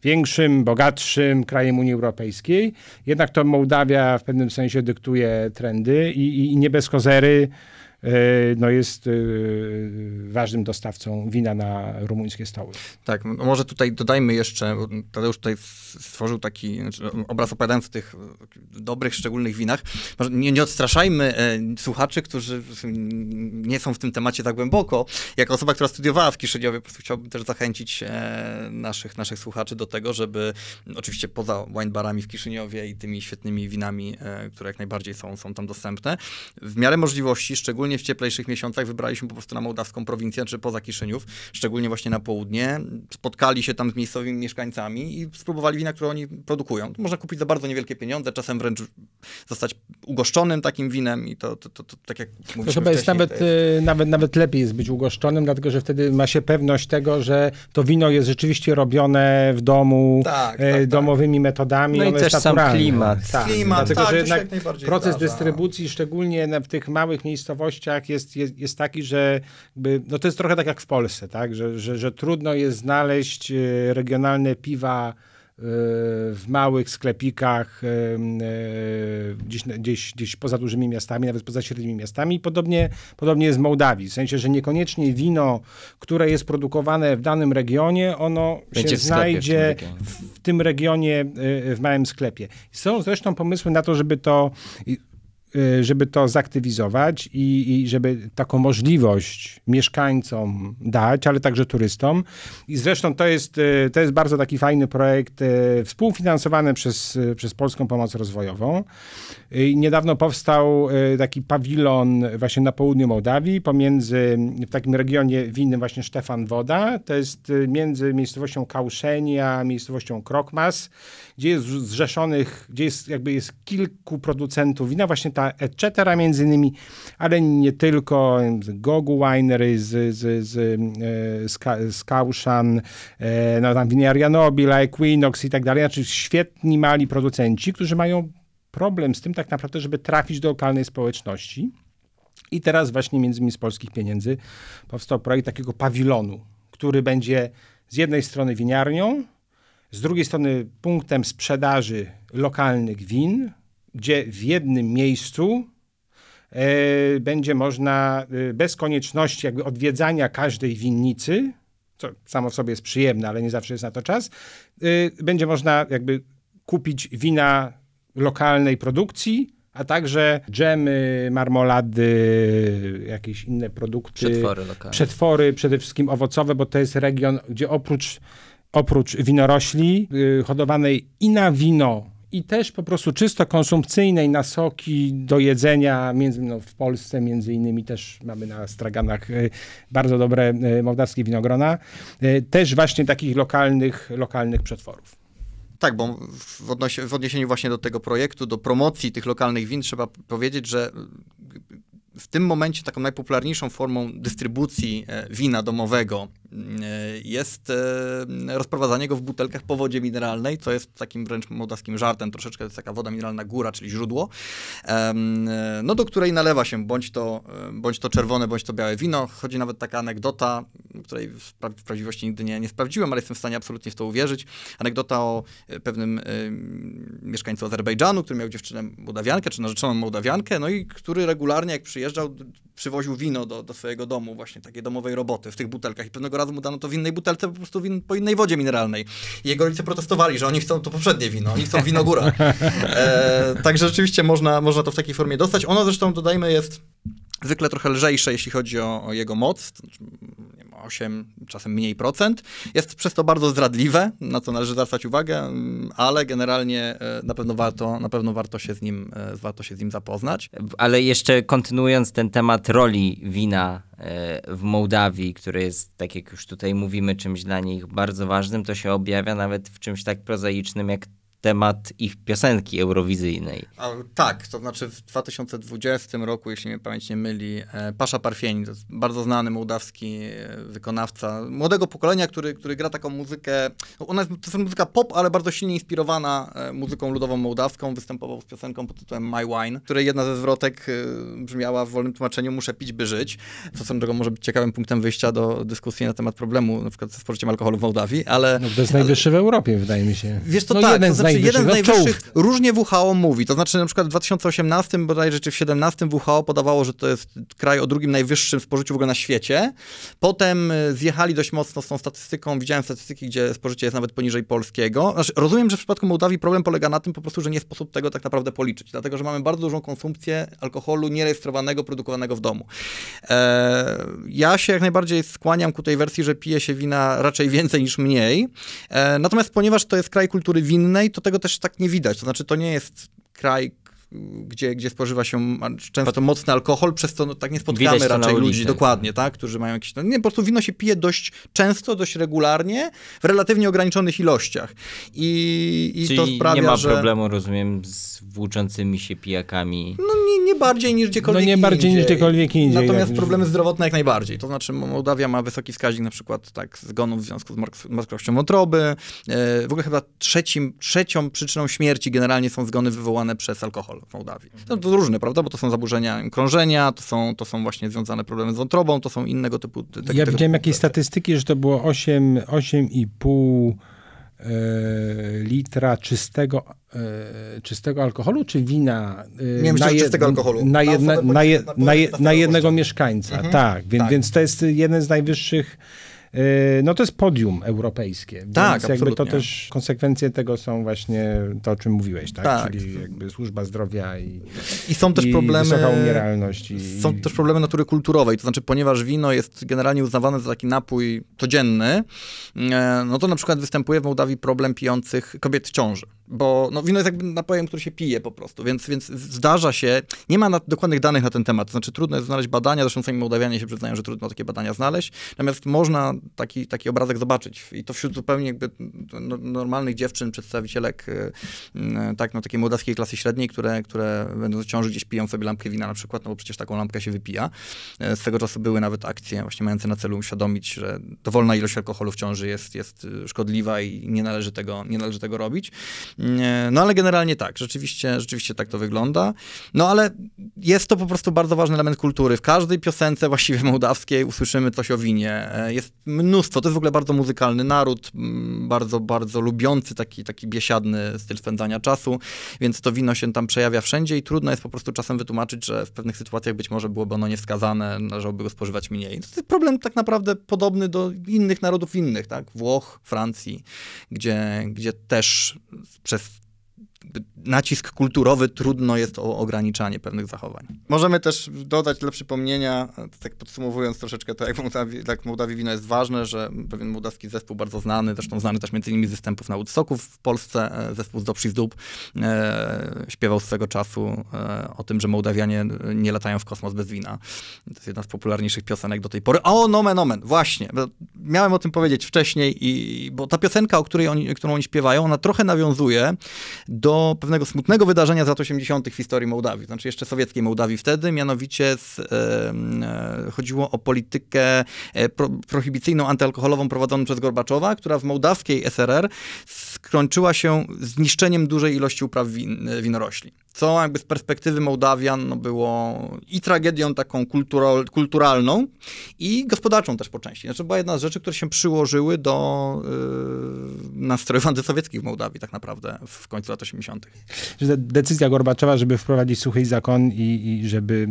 większym, bogatszym krajem Unii Europejskiej. Jednak to Mołdawia w pewnym sensie dyktuje trendy i, i nie bez kozery no jest e, ważnym dostawcą wina na rumuńskie stoły. Tak, no może tutaj dodajmy jeszcze, Tadeusz tutaj stworzył taki znaczy, obraz opowiadając o tych dobrych, szczególnych winach. Nie, nie odstraszajmy e, słuchaczy, którzy nie są w tym temacie tak głęboko. Jako osoba, która studiowała w Kiszyniowie, po prostu chciałbym też zachęcić naszych, naszych słuchaczy do tego, żeby oczywiście poza wine barami w Kiszyniowie i tymi świetnymi winami, które jak najbardziej są, są tam dostępne, w miarę możliwości, szczególnie szczególnie w cieplejszych miesiącach wybraliśmy po prostu na mołdawską prowincję, czy poza Kiszyniów, szczególnie właśnie na południe. Spotkali się tam z miejscowymi mieszkańcami i spróbowali wina, które oni produkują. Można kupić za bardzo niewielkie pieniądze, czasem wręcz zostać ugoszczonym takim winem i to, to, to, to tak jak mówiliśmy To chyba jest nawet, jest... Y, nawet, nawet lepiej jest być ugoszczonym, dlatego że wtedy ma się pewność tego, że to wino jest rzeczywiście robione w domu, Tak, e, tak, tak. domowymi metodami. No i też sam klimat. Tak, Klimat, dlatego, tak, że to się jednak jak najbardziej proces zdarza. dystrybucji, szczególnie w tych małych miejscowościach jest, jest, jest taki, że jakby, no to jest trochę tak jak w Polsce, tak? że, że, że trudno jest znaleźć e, regionalne piwa e, w małych sklepikach e, gdzieś, gdzieś, gdzieś poza dużymi miastami, nawet poza średnimi miastami. Podobnie, podobnie jest w Mołdawii, w sensie, że niekoniecznie wino, które jest produkowane w danym regionie, ono Będzie się w sklepie w tym znajdzie w, w tym regionie, w małym sklepie. Są zresztą pomysły na to, żeby to żeby to zaktywizować i, i żeby taką możliwość mieszkańcom dać, ale także turystom. I zresztą to jest, y, to jest bardzo taki fajny projekt y, współfinansowany przez, y, przez Polską Pomoc Rozwojową. I niedawno powstał y, taki pawilon właśnie na południu Mołdawii, pomiędzy, w takim regionie winnym właśnie Stefan Woda, to jest y, między miejscowością Kauszeni a miejscowością Krokmas, gdzie jest zrzeszonych, gdzie jest jakby jest kilku producentów wina, właśnie ta Etcetera między innymi, ale nie tylko, z Gogu Winery, z, z, z, e, z, z Kauszan, e, no tam Winiaria Nobila, Equinox i tak dalej, znaczy świetni mali producenci, którzy mają problem z tym tak naprawdę, żeby trafić do lokalnej społeczności. I teraz właśnie między innymi z polskich pieniędzy powstał projekt takiego pawilonu, który będzie z jednej strony winiarnią, z drugiej strony punktem sprzedaży lokalnych win, gdzie w jednym miejscu e, będzie można e, bez konieczności jakby odwiedzania każdej winnicy, co samo w sobie jest przyjemne, ale nie zawsze jest na to czas, e, będzie można jakby kupić wina lokalnej produkcji, a także dżemy, marmolady, jakieś inne produkty. Przetwory lokalne. Przetwory, przede wszystkim owocowe, bo to jest region, gdzie oprócz, oprócz winorośli hodowanej i na wino, i też po prostu czysto konsumpcyjnej na soki do jedzenia, między, no, w Polsce między innymi też mamy na straganach y, bardzo dobre y, mołdawskie winogrona, y, też właśnie takich lokalnych, lokalnych przetworów. Tak, bo w, odnosi- w odniesieniu właśnie do tego projektu, do promocji tych lokalnych win, trzeba powiedzieć, że w tym momencie taką najpopularniejszą formą dystrybucji e, wina domowego jest e, rozprowadzanie go w butelkach po wodzie mineralnej, co jest takim wręcz mołdawskim żartem troszeczkę, to jest taka woda mineralna góra, czyli źródło, e, no do której nalewa się bądź to, e, bądź to czerwone, bądź to białe wino. Chodzi nawet taka anegdota, której w, pra- w prawdziwości nigdy nie, nie sprawdziłem, ale jestem w stanie absolutnie w to uwierzyć. Anegdota o pewnym mieszkańcu Azerbejdżanu, który miał dziewczynę Mołdawiankę, czy narzeczoną Mołdawiankę, no i który regularnie, jak przyjeżdżał, przywoził wino do, do swojego domu, właśnie takiej domowej roboty w tych butelkach. I pewnego razu mu dano to w innej butelce, po prostu win, po innej wodzie mineralnej. I jego rodzice protestowali, że oni chcą to poprzednie wino, oni chcą wino góra. E, także rzeczywiście można, można to w takiej formie dostać. Ono zresztą, dodajmy, jest zwykle trochę lżejsze, jeśli chodzi o, o jego moc, to znaczy, nie wiem, 8, czasem mniej procent. Jest przez to bardzo zdradliwe, na co należy zwracać uwagę, mm, ale generalnie e, na pewno warto, na pewno warto się z nim, e, warto się z nim zapoznać. Ale jeszcze kontynuując ten temat roli wina e, w Mołdawii, który jest, tak jak już tutaj mówimy, czymś dla nich bardzo ważnym, to się objawia nawet w czymś tak prozaicznym jak temat ich piosenki eurowizyjnej. A, tak, to znaczy w 2020 roku, jeśli mnie pamięć nie myli, e, Pasza Parfieni, to jest bardzo znany mołdawski e, wykonawca młodego pokolenia, który, który gra taką muzykę, ona jest, to jest muzyka pop, ale bardzo silnie inspirowana e, muzyką ludową mołdawską, występował z piosenką pod tytułem My Wine, której jedna ze zwrotek e, brzmiała w wolnym tłumaczeniu muszę pić, by żyć, co swoją drogą może być ciekawym punktem wyjścia do dyskusji na temat problemu, na przykład ze spożyciem alkoholu w Mołdawii, ale... No, to jest najwyższy w Europie, wydaje mi się. Wiesz to no, tak, jeden to z znaczy jeden z no, najwyższych, czołówce. różnie WHO mówi, to znaczy na przykład w 2018 bodajże czy w 2017 WHO podawało, że to jest kraj o drugim najwyższym spożyciu w ogóle na świecie. Potem y, zjechali dość mocno z tą statystyką, widziałem statystyki, gdzie spożycie jest nawet poniżej polskiego. Znaczy, rozumiem, że w przypadku Mołdawii problem polega na tym po prostu, że nie sposób tego tak naprawdę policzyć, dlatego, że mamy bardzo dużą konsumpcję alkoholu nierejestrowanego, produkowanego w domu. E, ja się jak najbardziej skłaniam ku tej wersji, że pije się wina raczej więcej niż mniej. E, natomiast ponieważ to jest kraj kultury winnej, to tego też tak nie widać. To znaczy, to nie jest kraj gdzie, gdzie spożywa się często mocny alkohol, przez to no, tak nie spotkamy Widać raczej ludzi, dokładnie, tak, którzy mają jakieś, no, nie, po prostu wino się pije dość często, dość regularnie, w relatywnie ograniczonych ilościach. I, i Czyli to sprawia, nie ma że... problemu, rozumiem, z włóczącymi się pijakami. No nie, nie bardziej niż gdziekolwiek No nie bardziej indziej. niż gdziekolwiek indziej. Natomiast Jak- problemy zdrowotne jak najbardziej. To znaczy Mołdawia ma wysoki wskaźnik na przykład tak zgonów w związku z martwością wątroby. E, W ogóle chyba trzecim, trzecią przyczyną śmierci generalnie są zgony wywołane przez alkohol w Mołdawii. No to różne, prawda? Bo to są zaburzenia krążenia, to są, to są właśnie związane problemy z wątrobą, to są innego typu... te- tego Ja typu widziałem jakieś statystyki, że to było 8, 8,5 e, litra czystego, e, czystego alkoholu, czy wina? Nie, myślę, że czystego alkoholu. Na, Na jedna, na, je, na, je, 15 na jednego mieszkańca, Mhm. tak, więc, Tak. więc to jest jeden z najwyższych no to jest podium europejskie. Więc Tak, jakby to też konsekwencje tego są właśnie to, o czym mówiłeś, tak? Tak. Czyli jakby służba zdrowia i, I są też i problemy... wysoka umieralność. I, Są też problemy natury kulturowej, to znaczy ponieważ wino jest generalnie uznawane za taki napój codzienny, e, no to na przykład występuje w Mołdawii problem pijących kobiet w ciąży, bo no, wino jest jakby napojem, który się pije po prostu, więc, więc zdarza się, nie ma dokładnych danych na ten temat, to znaczy trudno jest znaleźć badania, zresztą sami Mołdawianie się przyznają, że trudno takie badania znaleźć, natomiast można taki, taki obrazek zobaczyć i to wśród zupełnie jakby no, normalnych dziewczyn, przedstawicielek e, m, tak, no, takiej mołdawskiej klasy średniej, które, które będąc w ciąży gdzieś piją sobie lampkę wina na przykład, no bo przecież taką lampkę się wypija. E, Swego czasu były nawet akcje właśnie mające na celu uświadomić, że dowolna ilość alkoholu w ciąży jest, jest y, szkodliwa i nie należy tego, nie należy tego robić. Nie, No ale generalnie tak, rzeczywiście, rzeczywiście tak to wygląda. No ale jest to po prostu bardzo ważny element kultury. W każdej piosence właściwie mołdawskiej usłyszymy coś o winie. E, Jest mnóstwo, to jest w ogóle bardzo muzykalny naród, mm, bardzo, bardzo lubiący taki, taki biesiadny styl spędzania czasu, więc to wino się tam przejawia wszędzie i trudno jest po prostu czasem wytłumaczyć, że w pewnych sytuacjach być może byłoby ono niewskazane, należałoby go spożywać mniej. To jest problem tak naprawdę podobny do innych narodów innych, tak? Włoch, Francji, gdzie, gdzie też przez nacisk kulturowy trudno jest o ograniczanie pewnych zachowań. Możemy też dodać dla przypomnienia, tak podsumowując troszeczkę to, jak w Mołdawii, jak Mołdawii wino jest ważne, że pewien mołdawski zespół bardzo znany, zresztą znany też między innymi z występów na Woodstocku w Polsce, e, zespół z Dobrzy z Dób, e, śpiewał swego czasu e, o tym, że Mołdawianie nie latają w kosmos bez wina. To jest jedna z popularniejszych piosenek do tej pory. O, nomen, nomen, właśnie. Miałem o tym powiedzieć wcześniej, i, bo ta piosenka, o której oni, którą oni śpiewają, ona trochę nawiązuje do pewnego smutnego wydarzenia z lat 80. w historii Mołdawii, znaczy jeszcze sowieckiej Mołdawii wtedy, mianowicie z, e, chodziło o politykę e, pro, prohibicyjną, antyalkoholową prowadzoną przez Gorbaczowa, która w mołdawskiej SRR skończyła się zniszczeniem dużej ilości upraw win, winorośli. Co jakby z perspektywy Mołdawian no, było i tragedią taką kulturalną, i gospodarczą też po części. Znaczy była jedna z rzeczy, które się przyłożyły do yy, nastrojów antysowieckich w Mołdawii tak naprawdę w końcu lat 80. że de- decyzja Gorbaczowa, żeby wprowadzić suchy zakon i, i żeby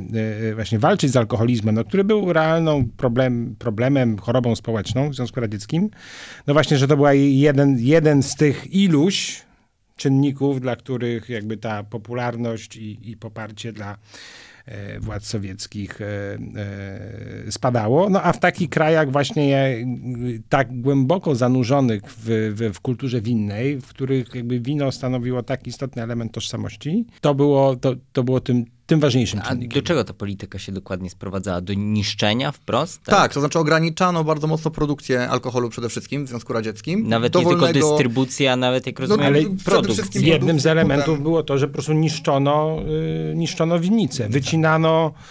e, właśnie walczyć z alkoholizmem, no, który był realną problem, problemem, chorobą społeczną w Związku Radzieckim, no właśnie, że to była jeden, jeden z tych iluś czynników, dla których jakby ta popularność i, i poparcie dla e, władz sowieckich e, e, spadało. No a w takich krajach właśnie tak głęboko zanurzonych w, w, w kulturze winnej, w których jakby wino stanowiło tak istotny element tożsamości, to było, to, to było tym, tym ważniejszym A czynnikiem. do czego ta polityka się dokładnie sprowadzała? Do niszczenia wprost? Tak? to znaczy ograniczano bardzo mocno produkcję alkoholu przede wszystkim w Związku Radzieckim. Nawet nie tylko dystrybucja, nawet jak rozumiem, ale produkt. przede wszystkim- Jednym z produkcja, elementów potem- było to, że po prostu niszczono, y, niszczono winnice, wycinano, Tak,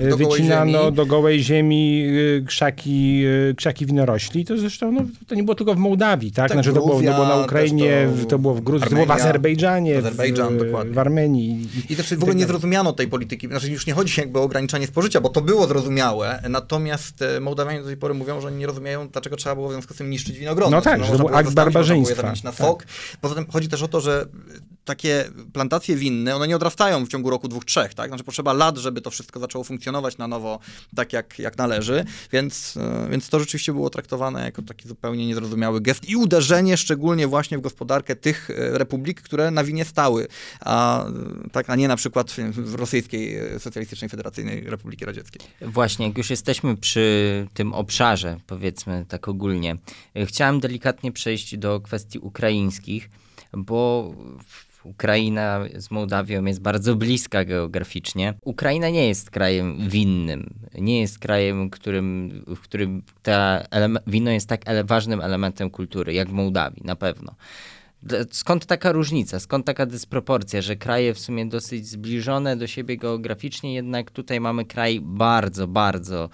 y, do gołej wycinano ziemi. do gołej ziemi y, krzaki, y, krzaki winorośli. To zresztą no, to nie było tylko w Mołdawii, tak? Tak, znaczy, to, było, to było na Ukrainie, to to było w Gruzji, to było w Armenia, Azerbejdżanie, Azerbejdżan, w, w Armenii. I też w ogóle nie zrozumiano tej polityki. Znaczy już nie chodzi jakby o ograniczanie spożycia, bo to było zrozumiałe, natomiast e, Mołdawianie do tej pory mówią, że nie rozumieją, dlaczego trzeba było w związku z tym niszczyć winogrona. No tak, Znaczy, że to był akt barbarzyństwa. na Tak. Poza tym chodzi też o to, że takie plantacje winne, one nie odrastają w ciągu roku, dwóch, trzech, tak? Znaczy potrzeba lat, żeby to wszystko zaczęło funkcjonować na nowo tak, jak, jak należy, więc, e, więc to rzeczywiście było traktowane jako taki zupełnie niezrozumiały gest i uderzenie szczególnie właśnie w gospodarkę tych e, republik, które na winie stały, a, e, tak, a nie na przykład w- rosyjskiej e, socjalistycznej federacyjnej Republiki Radzieckiej. Właśnie, jak już jesteśmy przy tym obszarze, powiedzmy tak ogólnie, y, chciałem delikatnie przejść do kwestii ukraińskich. bo Ukraina z Mołdawią jest bardzo bliska geograficznie. Ukraina nie jest krajem winnym, nie jest krajem, którym, w którym ta wino jest tak ele ważnym elementem kultury, jak w Mołdawii, na pewno. Skąd taka różnica, skąd taka dysproporcja, że kraje w sumie dosyć zbliżone do siebie geograficznie, jednak tutaj mamy kraj bardzo, bardzo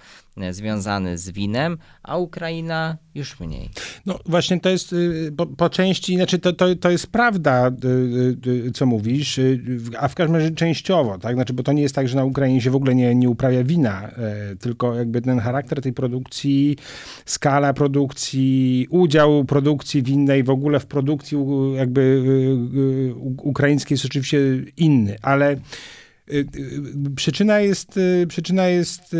związany z winem, a Ukraina już mniej. No właśnie to jest y, po, po części, znaczy to, to, to jest prawda, y, y, co mówisz, a w każdym razie częściowo, tak? Znaczy, bo to nie jest tak, że na Ukrainie się w ogóle nie, nie uprawia wina, e, tylko jakby ten charakter tej produkcji, skala produkcji, udział produkcji winnej w ogóle w produkcji jakby ukraińskiej jest oczywiście inny, ale przyczyna jest, y, przyczyna jest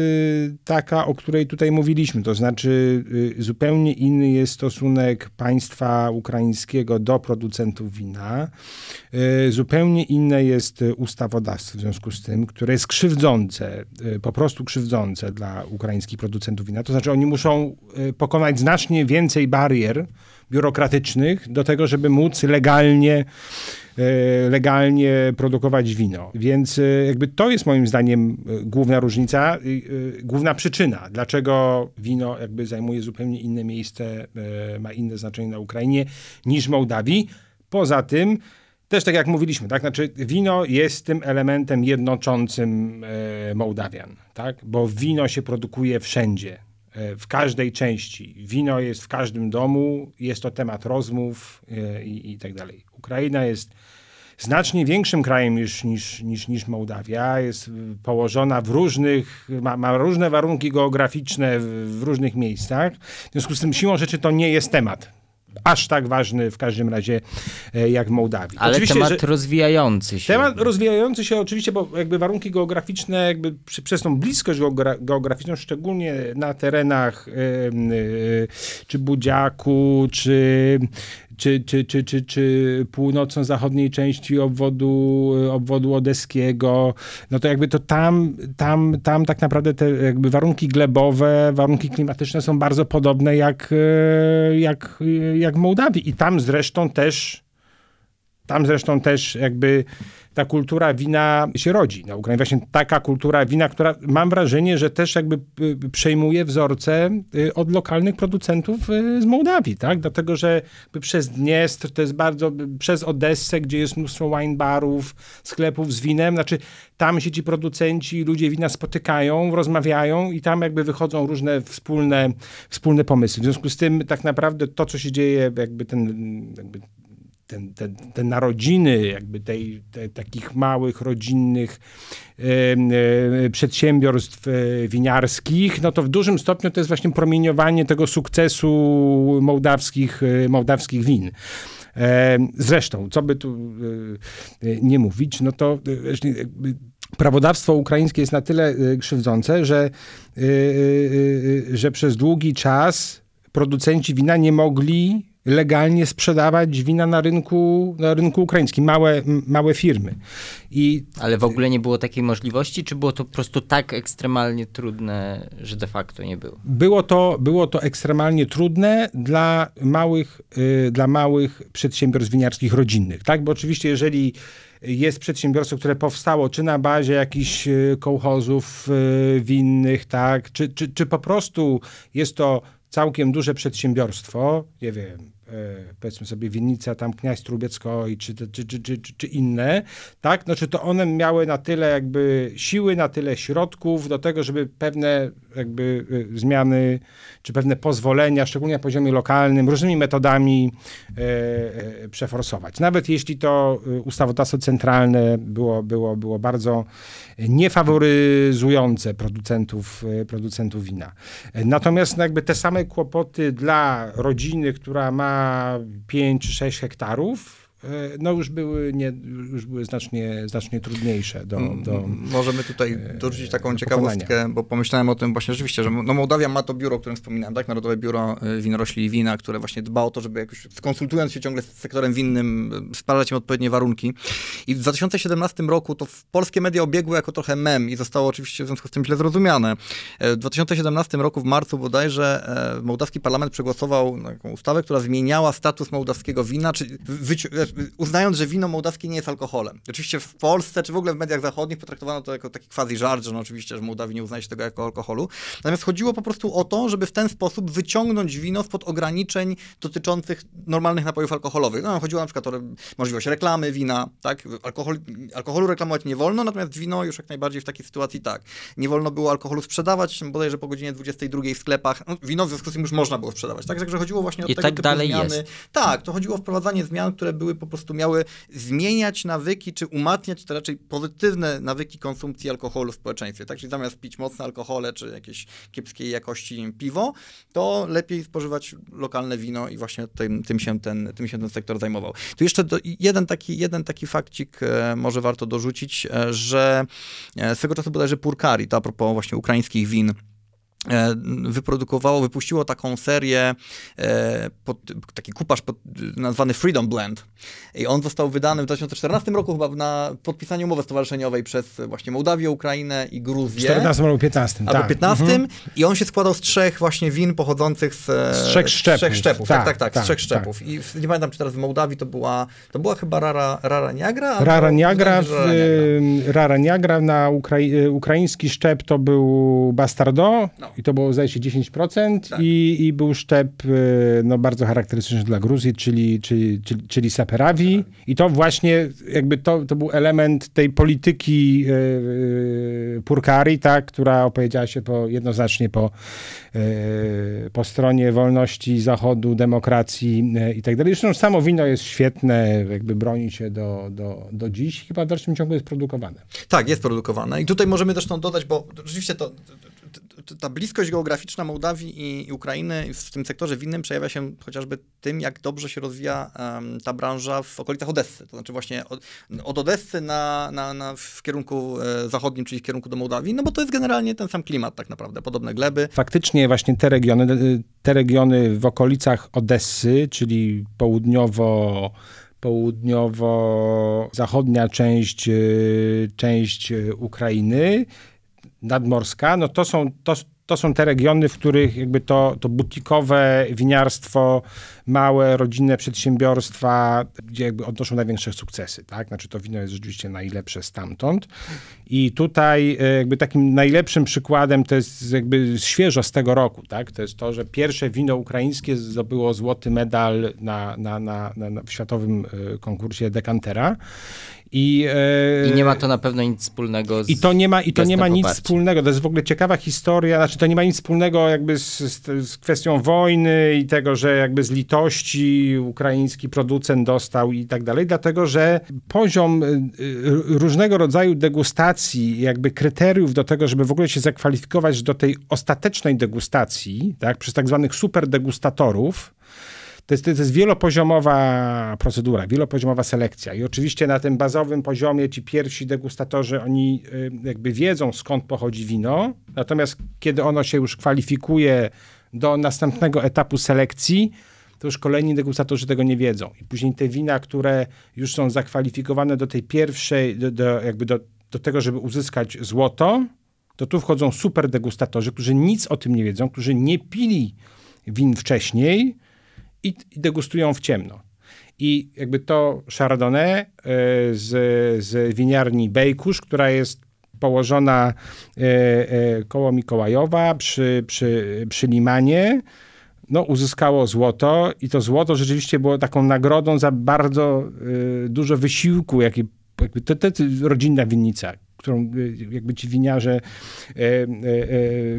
taka, o której tutaj mówiliśmy, to znaczy zupełnie inny jest stosunek państwa ukraińskiego do producentów wina. Zupełnie inne jest ustawodawstwo w związku z tym, które jest krzywdzące, po prostu krzywdzące dla ukraińskich producentów wina. To znaczy oni muszą pokonać znacznie więcej barier biurokratycznych do tego, żeby móc legalnie legalnie produkować wino. Więc e, jakby to jest moim zdaniem e, główna różnica, główna przyczyna, dlaczego wino jakby zajmuje zupełnie inne miejsce, ma inne znaczenie na Ukrainie niż Mołdawii. Poza tym, też tak jak mówiliśmy, tak? Znaczy wino jest tym elementem jednoczącym Mołdawian, tak? Bo wino się produkuje wszędzie, w każdej części. Wino jest w każdym domu, jest to temat rozmów i, i tak dalej. Ukraina jest znacznie większym krajem niż, niż, niż, niż Mołdawia. Jest położona w różnych, ma, ma różne warunki geograficzne w, w różnych miejscach. W związku z tym siłą rzeczy to nie jest temat aż tak ważny w każdym razie e, jak w Mołdawii. Ale oczywiście, temat rozwijający się. Temat rozwijający się oczywiście, bo jakby warunki geograficzne, jakby przez tą bliskość geograficzną, szczególnie na terenach y, czy Budziaku, czy czy, czy, czy, czy, czy północno-zachodniej części obwodu, obwodu odeskiego, no to jakby to tam, tam, tam tak naprawdę te jakby warunki glebowe, warunki klimatyczne są bardzo podobne jak, e, jak, jak w Mołdawii. I tam zresztą też, tam zresztą też jakby ta kultura wina się rodzi na Ukrainie. Właśnie taka kultura wina, która mam wrażenie, że też jakby y, przejmuje wzorce y, od lokalnych producentów y, z Mołdawii, tak? Dlatego, że przez Dniestr to jest bardzo, przez Odessę, gdzie jest mnóstwo wine barów, sklepów z winem, znaczy tam się ci producenci, ludzie wina spotykają, rozmawiają i tam jakby wychodzą różne wspólne, wspólne pomysły. W związku z tym tak naprawdę to, co się dzieje, jakby ten jakby ten, te, te narodziny jakby tej, te, takich małych, rodzinnych e, przedsiębiorstw e, winiarskich, no to w dużym stopniu to jest właśnie promieniowanie tego sukcesu mołdawskich, e, mołdawskich win. Zresztą, co by tu nie mówić, no to prawodawstwo ukraińskie jest na tyle krzywdzące, że, że przez długi czas producenci wina nie mogli legalnie sprzedawać wina na rynku, na rynku ukraińskim, małe, małe firmy. I, Ale w ogóle nie było takiej możliwości, czy było to po prostu tak ekstremalnie trudne, że de facto nie było? Było to, było to ekstremalnie trudne dla małych, y, dla małych przedsiębiorstw winiarskich rodzinnych, tak? Bo oczywiście jeżeli jest przedsiębiorstwo, które powstało czy na bazie jakichś y, kołchozów y, winnych, tak, czy, czy, czy po prostu jest to całkiem duże przedsiębiorstwo, nie wiem, powiedzmy sobie winnica tam Kniaź Trubiecko czy, czy, czy, czy, czy inne, tak, znaczy to one miały na tyle jakby siły, na tyle środków do tego, żeby pewne jakby e, zmiany, czy pewne pozwolenia, szczególnie na poziomie lokalnym, różnymi metodami e, e, przeforsować. Nawet jeśli to ustawodawstwo centralne było, było, było bardzo niefaworyzujące producentów, producentów wina. Natomiast jakby te same kłopoty dla rodziny, która ma 5 czy 6 hektarów, no już były, nie, już były znacznie, znacznie trudniejsze do, do Możemy tutaj e, dorzucić taką ciekawostkę, bo pomyślałem o tym właśnie rzeczywiście, że no Mołdawia ma to biuro, o którym wspominałem, tak? Narodowe Biuro e, Winorośli i Wina, które właśnie dba o to, żeby jakoś konsultując się ciągle z sektorem winnym, sprawdzać im odpowiednie warunki. I w 2017 roku to w polskie media obiegły jako trochę mem i zostało oczywiście w związku z tym źle zrozumiane. W 2017 roku w marcu bodajże mołdawski parlament przegłosował taką ustawę, która zmieniała status mołdawskiego wina, czy wyci- wiesz, uznając, że wino mołdawskie nie jest alkoholem. Oczywiście w Polsce, czy w ogóle w mediach zachodnich potraktowano to jako taki quasi żart, że no oczywiście, że Mołdawii nie uznaje się tego jako alkoholu. Natomiast chodziło po prostu o to, żeby w ten sposób wyciągnąć wino spod ograniczeń dotyczących normalnych napojów alkoholowych. No, chodziło na przykład o możliwość reklamy wina, tak? Alkohol, alkoholu reklamować nie wolno, natomiast wino już jak najbardziej w takiej sytuacji tak. Nie wolno było alkoholu sprzedawać, bodajże po godzinie 22 w sklepach. No, wino w związku z tym już można było sprzedawać. Tak? Także chodziło właśnie o I tego tak dalej zmiany. jest. Tak, to chodziło o wprowadzanie zmian, które były po prostu miały zmieniać nawyki, czy umacniać te raczej pozytywne nawyki konsumpcji alkoholu w społeczeństwie. Tak, czyli zamiast pić mocne alkohole, czy jakieś kiepskiej jakości piwo, to lepiej spożywać lokalne wino i właśnie tym, tym, się, ten, tym się ten sektor zajmował. Tu jeszcze do, jeden, taki, jeden taki fakcik e, może warto dorzucić, e, że e, swego czasu bodajże Purkari, to a propos właśnie ukraińskich win, wyprodukowało, wypuściło taką serię, e, pod, taki kupasz pod, nazwany Freedom Blend. I on został wydany w 2014 roku chyba na podpisaniu umowy stowarzyszeniowej przez właśnie Mołdawię, Ukrainę i W Gruzję. 14 albo 15. Albo tak. 15 Mhm. i on się składał z trzech właśnie win pochodzących z, e, Z trzech szczepów. trzech szczepów. Tak, Tak, tak, tak, tak, z trzech tak. szczepów. I w, nie pamiętam, czy teraz w Mołdawii to była, to była chyba Rara, Rara Niagra? Rara Niagra, w, Rara Niagra na ukrai y, ukraiński szczep to był Bastardo No. I to było zdaje się 10% Tak. i, i był szczep y, no, bardzo charakterystyczny dla Gruzji, czyli, czyli, czyli, czyli Saperavi i to właśnie jakby to, to był element tej polityki y, y, Purkari, tak, która opowiedziała się po, jednoznacznie po, y, po stronie wolności Zachodu, demokracji y, i tak dalej. Zresztą samo wino jest świetne, jakby broni się do, do, do dziś, chyba w dalszym ciągu jest produkowane. Tak, jest produkowana. I tutaj możemy też tą dodać, bo rzeczywiście to, ta bliskość geograficzna Mołdawii i, Ukrainy w tym sektorze winnym przejawia się chociażby tym, jak dobrze się rozwija em, ta branża w okolicach Odessy. To znaczy właśnie od, od Odessy na, na, na, w kierunku e, zachodnim, czyli w kierunku do Mołdawii, no bo to jest generalnie ten sam klimat tak naprawdę, podobne gleby. Faktycznie właśnie te regiony, y, te regiony w okolicach Odessy, czyli południowo południowo-zachodnia część, y, część Ukrainy, nadmorska, no to są, to, to są te regiony, w których jakby to, to butikowe winiarstwo, małe, rodzinne przedsiębiorstwa, gdzie jakby odnoszą największe sukcesy, tak? Znaczy to wino jest rzeczywiście najlepsze stamtąd. I tutaj e, jakby takim najlepszym przykładem to jest jakby świeżo z tego roku, tak? To jest to, że pierwsze wino ukraińskie zdobyło złoty medal na, na, na, na, na w światowym e, konkursie Decantera. I, e, I nie ma to na pewno nic wspólnego z i to nie ma, i to nie ma nic poparcia. wspólnego. To jest w ogóle ciekawa historia. Znaczy, to nie ma nic wspólnego jakby z, z, z kwestią wojny i tego, że jakby z litości ukraiński producent dostał i tak dalej, dlatego że poziom y, y, różnego rodzaju degustacji, jakby kryteriów do tego, żeby w ogóle się zakwalifikować do tej ostatecznej degustacji, tak, przez tak zwanych super degustatorów, to jest, to jest wielopoziomowa procedura, wielopoziomowa selekcja. I oczywiście na tym bazowym poziomie ci pierwsi degustatorzy, oni y, jakby wiedzą skąd pochodzi wino, natomiast kiedy ono się już kwalifikuje do następnego etapu selekcji, to już kolejni degustatorzy tego nie wiedzą. I później te wina, które już są zakwalifikowane do tej pierwszej, do, do, jakby do, do tego, żeby uzyskać złoto, to tu wchodzą super degustatorzy, którzy nic o tym nie wiedzą, którzy nie pili win wcześniej, i, i degustują w ciemno. I jakby to Chardonnay y, z, z winiarni Bejkusz, która jest położona y, y, koło Mikołajowa przy, przy, przy Limanie, no, uzyskało złoto i to złoto rzeczywiście było taką nagrodą za bardzo dużo wysiłku, jaki jakby to, to, rodzinna winnica, którą jakby ci winiarze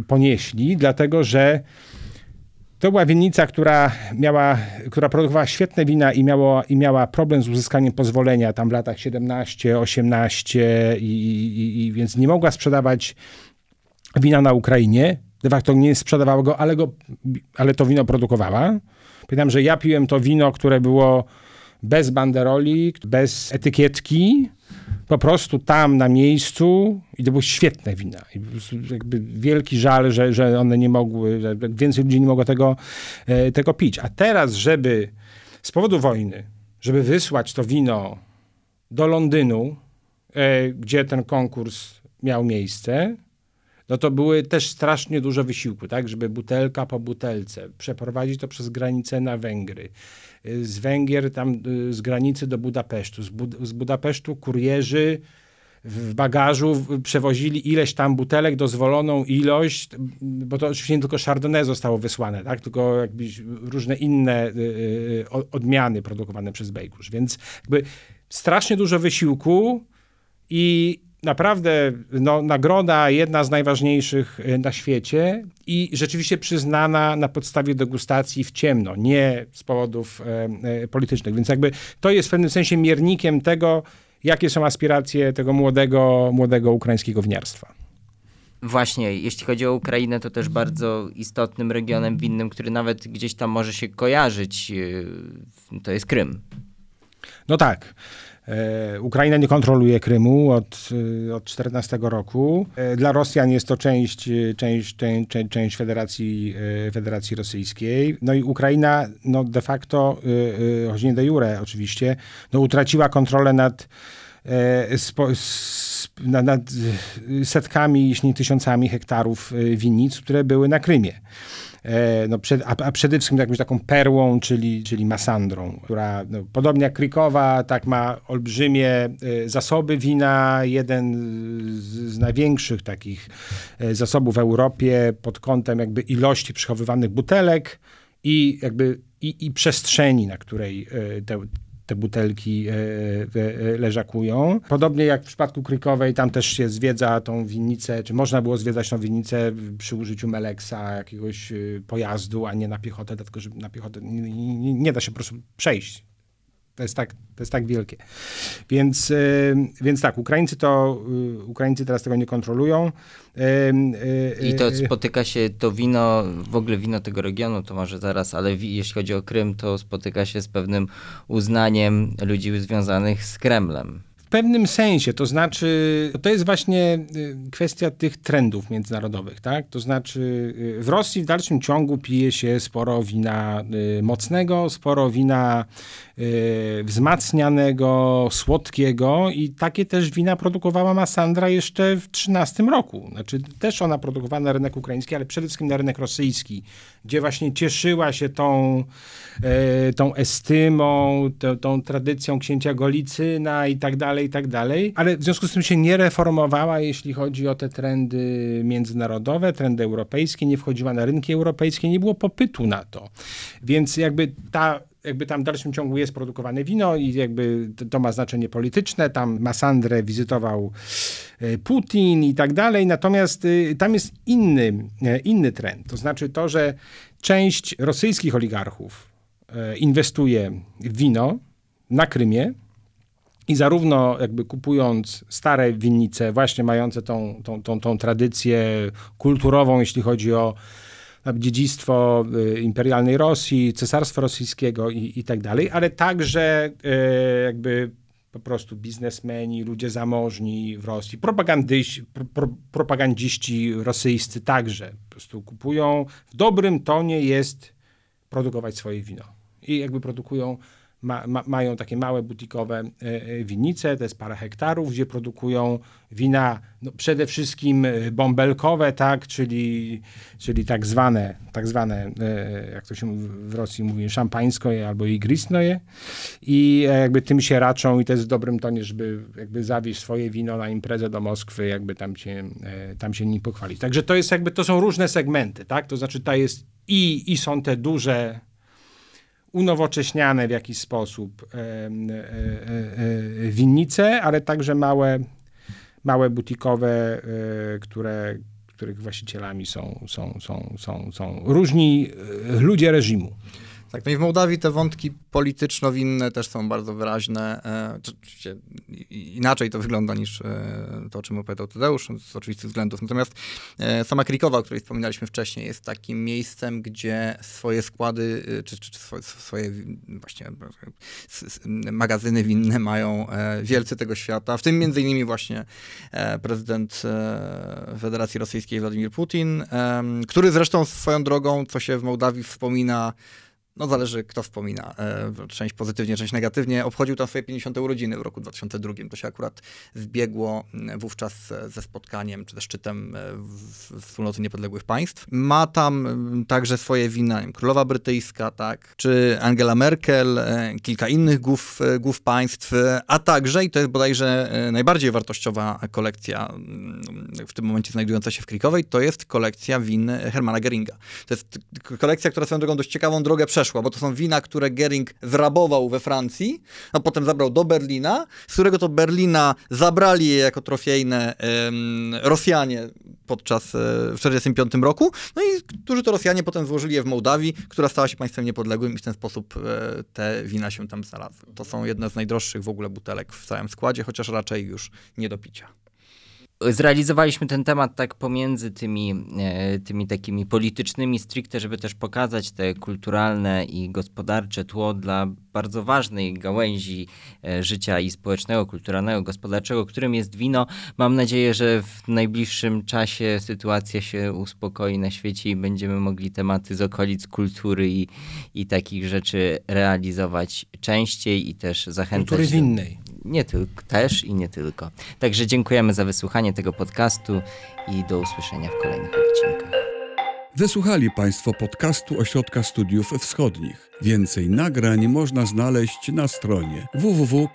ponieśli, dlatego że to była winnica, która miała, która produkowała świetne wina i, miało, i miała problem z uzyskaniem pozwolenia tam w latach 17, 18 i, i, i więc nie mogła sprzedawać wina na Ukrainie. De facto nie sprzedawała go, ale, go, ale to wino produkowała. Pamiętam, że ja piłem to wino, które było bez banderoli, bez etykietki, po prostu tam na miejscu i to były świetne wina. I jakby wielki żal, że, że one nie mogły, że więcej ludzi nie mogło tego, e, tego pić. A teraz, żeby z powodu wojny, żeby wysłać to wino do Londynu, e, gdzie ten konkurs miał miejsce, no to były też strasznie dużo wysiłku, tak, żeby butelka po butelce przeprowadzić to przez granicę na Węgry. Z Węgier tam z granicy do Budapesztu, z, Bud z Budapesztu kurierzy w bagażu przewozili ileś tam butelek, dozwoloną ilość, bo to oczywiście nie tylko Chardonnay zostało wysłane, tak? tylko jakby różne inne y, y, odmiany produkowane przez Bejkusz. Więc jakby strasznie dużo wysiłku i naprawdę no, nagroda jedna z najważniejszych y, na świecie i rzeczywiście przyznana na podstawie degustacji w ciemno, nie z powodów e, e, politycznych. Więc jakby to jest w pewnym sensie miernikiem tego, jakie są aspiracje tego młodego, młodego ukraińskiego winiarstwa. Właśnie, jeśli chodzi o Ukrainę, to też bardzo istotnym regionem winnym, który nawet gdzieś tam może się kojarzyć, yy, to jest Krym. No tak. E, Ukraina nie kontroluje Krymu od, e, od 14 roku. E, dla Rosjan jest to część, część, część, część Federacji, Federacji Rosyjskiej. No i Ukraina no de facto, choć nie de jure oczywiście, no utraciła kontrolę nad nad setkami, jeśli nie tysiącami hektarów winnic, które były na Krymie. E, no, a, a, przede wszystkim jakąś taką perłą, czyli, czyli Masandrą, która no, podobnie jak Krykowa, tak ma olbrzymie e, zasoby wina, jeden z, z największych takich e, zasobów w Europie pod kątem jakby ilości przechowywanych butelek i jakby i, i przestrzeni, na której te, te butelki e, e, leżakują. Podobnie jak w przypadku Krykowej, tam też się zwiedza tą winnicę, czy można było zwiedzać tą winnicę przy użyciu Meleksa, jakiegoś e, pojazdu, a nie na piechotę, dlatego że na piechotę nie, nie, nie da się po prostu przejść to jest tak, to jest tak wielkie. Więc, więc tak, Ukraińcy to, Ukraińcy teraz tego nie kontrolują. I to spotyka się, to wino, w ogóle wino tego regionu, to może zaraz, ale jeśli chodzi o Krym, to spotyka się z pewnym uznaniem ludzi związanych z Kremlem pewnym sensie, to znaczy, to jest właśnie y, kwestia tych trendów międzynarodowych, tak? To znaczy, y, w Rosji w dalszym ciągu pije się sporo wina y, mocnego, sporo wina wzmacnianego, słodkiego i takie też wina produkowała Massandra jeszcze w 13 roku. Znaczy, też ona produkowała na rynek ukraiński, ale przede wszystkim na rynek rosyjski, gdzie właśnie cieszyła się tą, tą estymą, tą, tą tradycją księcia Golicyna i tak dalej, i tak dalej, ale w związku z tym się nie reformowała, jeśli chodzi o te trendy międzynarodowe, trendy europejskie, nie wchodziła na rynki europejskie, nie było popytu na to. Więc jakby ta jakby tam w dalszym ciągu jest produkowane wino i jakby to ma znaczenie polityczne. Tam Masandrę wizytował e, Putin i tak dalej. Natomiast y, tam jest inny, e, inny trend. To znaczy to, że część rosyjskich oligarchów e, inwestuje w wino na Krymie, i zarówno jakby kupując stare winnice, właśnie mające tą, tą, tą, tą tradycję kulturową, jeśli chodzi o dziedzictwo y, imperialnej Rosji, cesarstwa rosyjskiego i, i tak dalej, ale także y, jakby po prostu biznesmeni, ludzie zamożni w Rosji, propagandyści, pro, propagandziści rosyjscy także po prostu kupują. W dobrym tonie jest produkować swoje wino. I jakby produkują ma, ma, mają takie małe butikowe e, e, winnice, to jest parę hektarów, gdzie produkują wina no, przede wszystkim e, bąbelkowe, tak, czyli, czyli tak zwane, tak zwane, jak to się w Rosji mówi, szampańskoje albo igrisnoje i jakby tym się raczą i to jest w dobrym tonie, żeby jakby zawieźć swoje wino na imprezę do Moskwy, jakby tam się, tam się nim pochwalić. Także to jest jakby, to są różne segmenty, tak, to znaczy to jest i, i są te duże unowocześniane w jakiś sposób e, e, e, winnice, ale także małe, małe butikowe, które, których właścicielami są, są, są, są, są różni ludzie reżimu. Tak, no i w Mołdawii te wątki polityczno-winne też są bardzo wyraźne. E, oczywiście inaczej to wygląda niż e, to, o czym opowiadał Tadeusz, z oczywistych względów. Natomiast e, sama Krikowa, o której wspominaliśmy wcześniej, jest takim miejscem, gdzie swoje składy, czy, czy, czy swoje, swoje właśnie magazyny winne mają wielcy tego świata, w tym między innymi właśnie prezydent Federacji Rosyjskiej Władimir Putin, który zresztą swoją drogą, co się w Mołdawii wspomina, no zależy kto wspomina, e, część pozytywnie, część negatywnie, obchodził tam swoje 50. urodziny w roku 2002. To się akurat zbiegło wówczas ze spotkaniem, czy też szczytem Wspólnoty Niepodległych Państw. Ma tam także swoje wina królowa brytyjska, tak, czy Angela Merkel, e, kilka innych głów, e, głów państw, a także, i to jest bodajże najbardziej wartościowa kolekcja w tym momencie znajdująca się w Krikowej, to jest kolekcja win Hermana Geringa. To jest kolekcja, która swoją drogą dość ciekawą drogę przeszła przeszła, bo to są wina, które Gering zrabował we Francji, a potem zabrał do Berlina, z którego to Berlina zabrali je jako trofejne Rosjanie podczas e, w 1945 roku, no i którzy to Rosjanie potem złożyli je w Mołdawii, która stała się państwem niepodległym i w ten sposób e, te wina się tam znalazły. To są jedne z najdroższych w ogóle butelek w całym składzie, chociaż raczej już nie do picia zrealizowaliśmy ten temat tak pomiędzy tymi, e, tymi takimi politycznymi stricte, żeby też pokazać te kulturalne i gospodarcze tło dla bardzo ważnej gałęzi e, życia i społecznego, kulturalnego, gospodarczego, którym jest wino. Mam nadzieję, że w najbliższym czasie sytuacja się uspokoi na świecie i będziemy mogli tematy z okolic kultury i, i takich rzeczy realizować częściej i też zachęcać. Kultury winnej nie tylko, też i nie tylko. Także dziękujemy za wysłuchanie tego podcastu i do usłyszenia w kolejnych odcinkach. Wysłuchali Państwo podcastu Ośrodka Studiów Wschodnich. Więcej nagrań można znaleźć na stronie www.osw.waw.pl.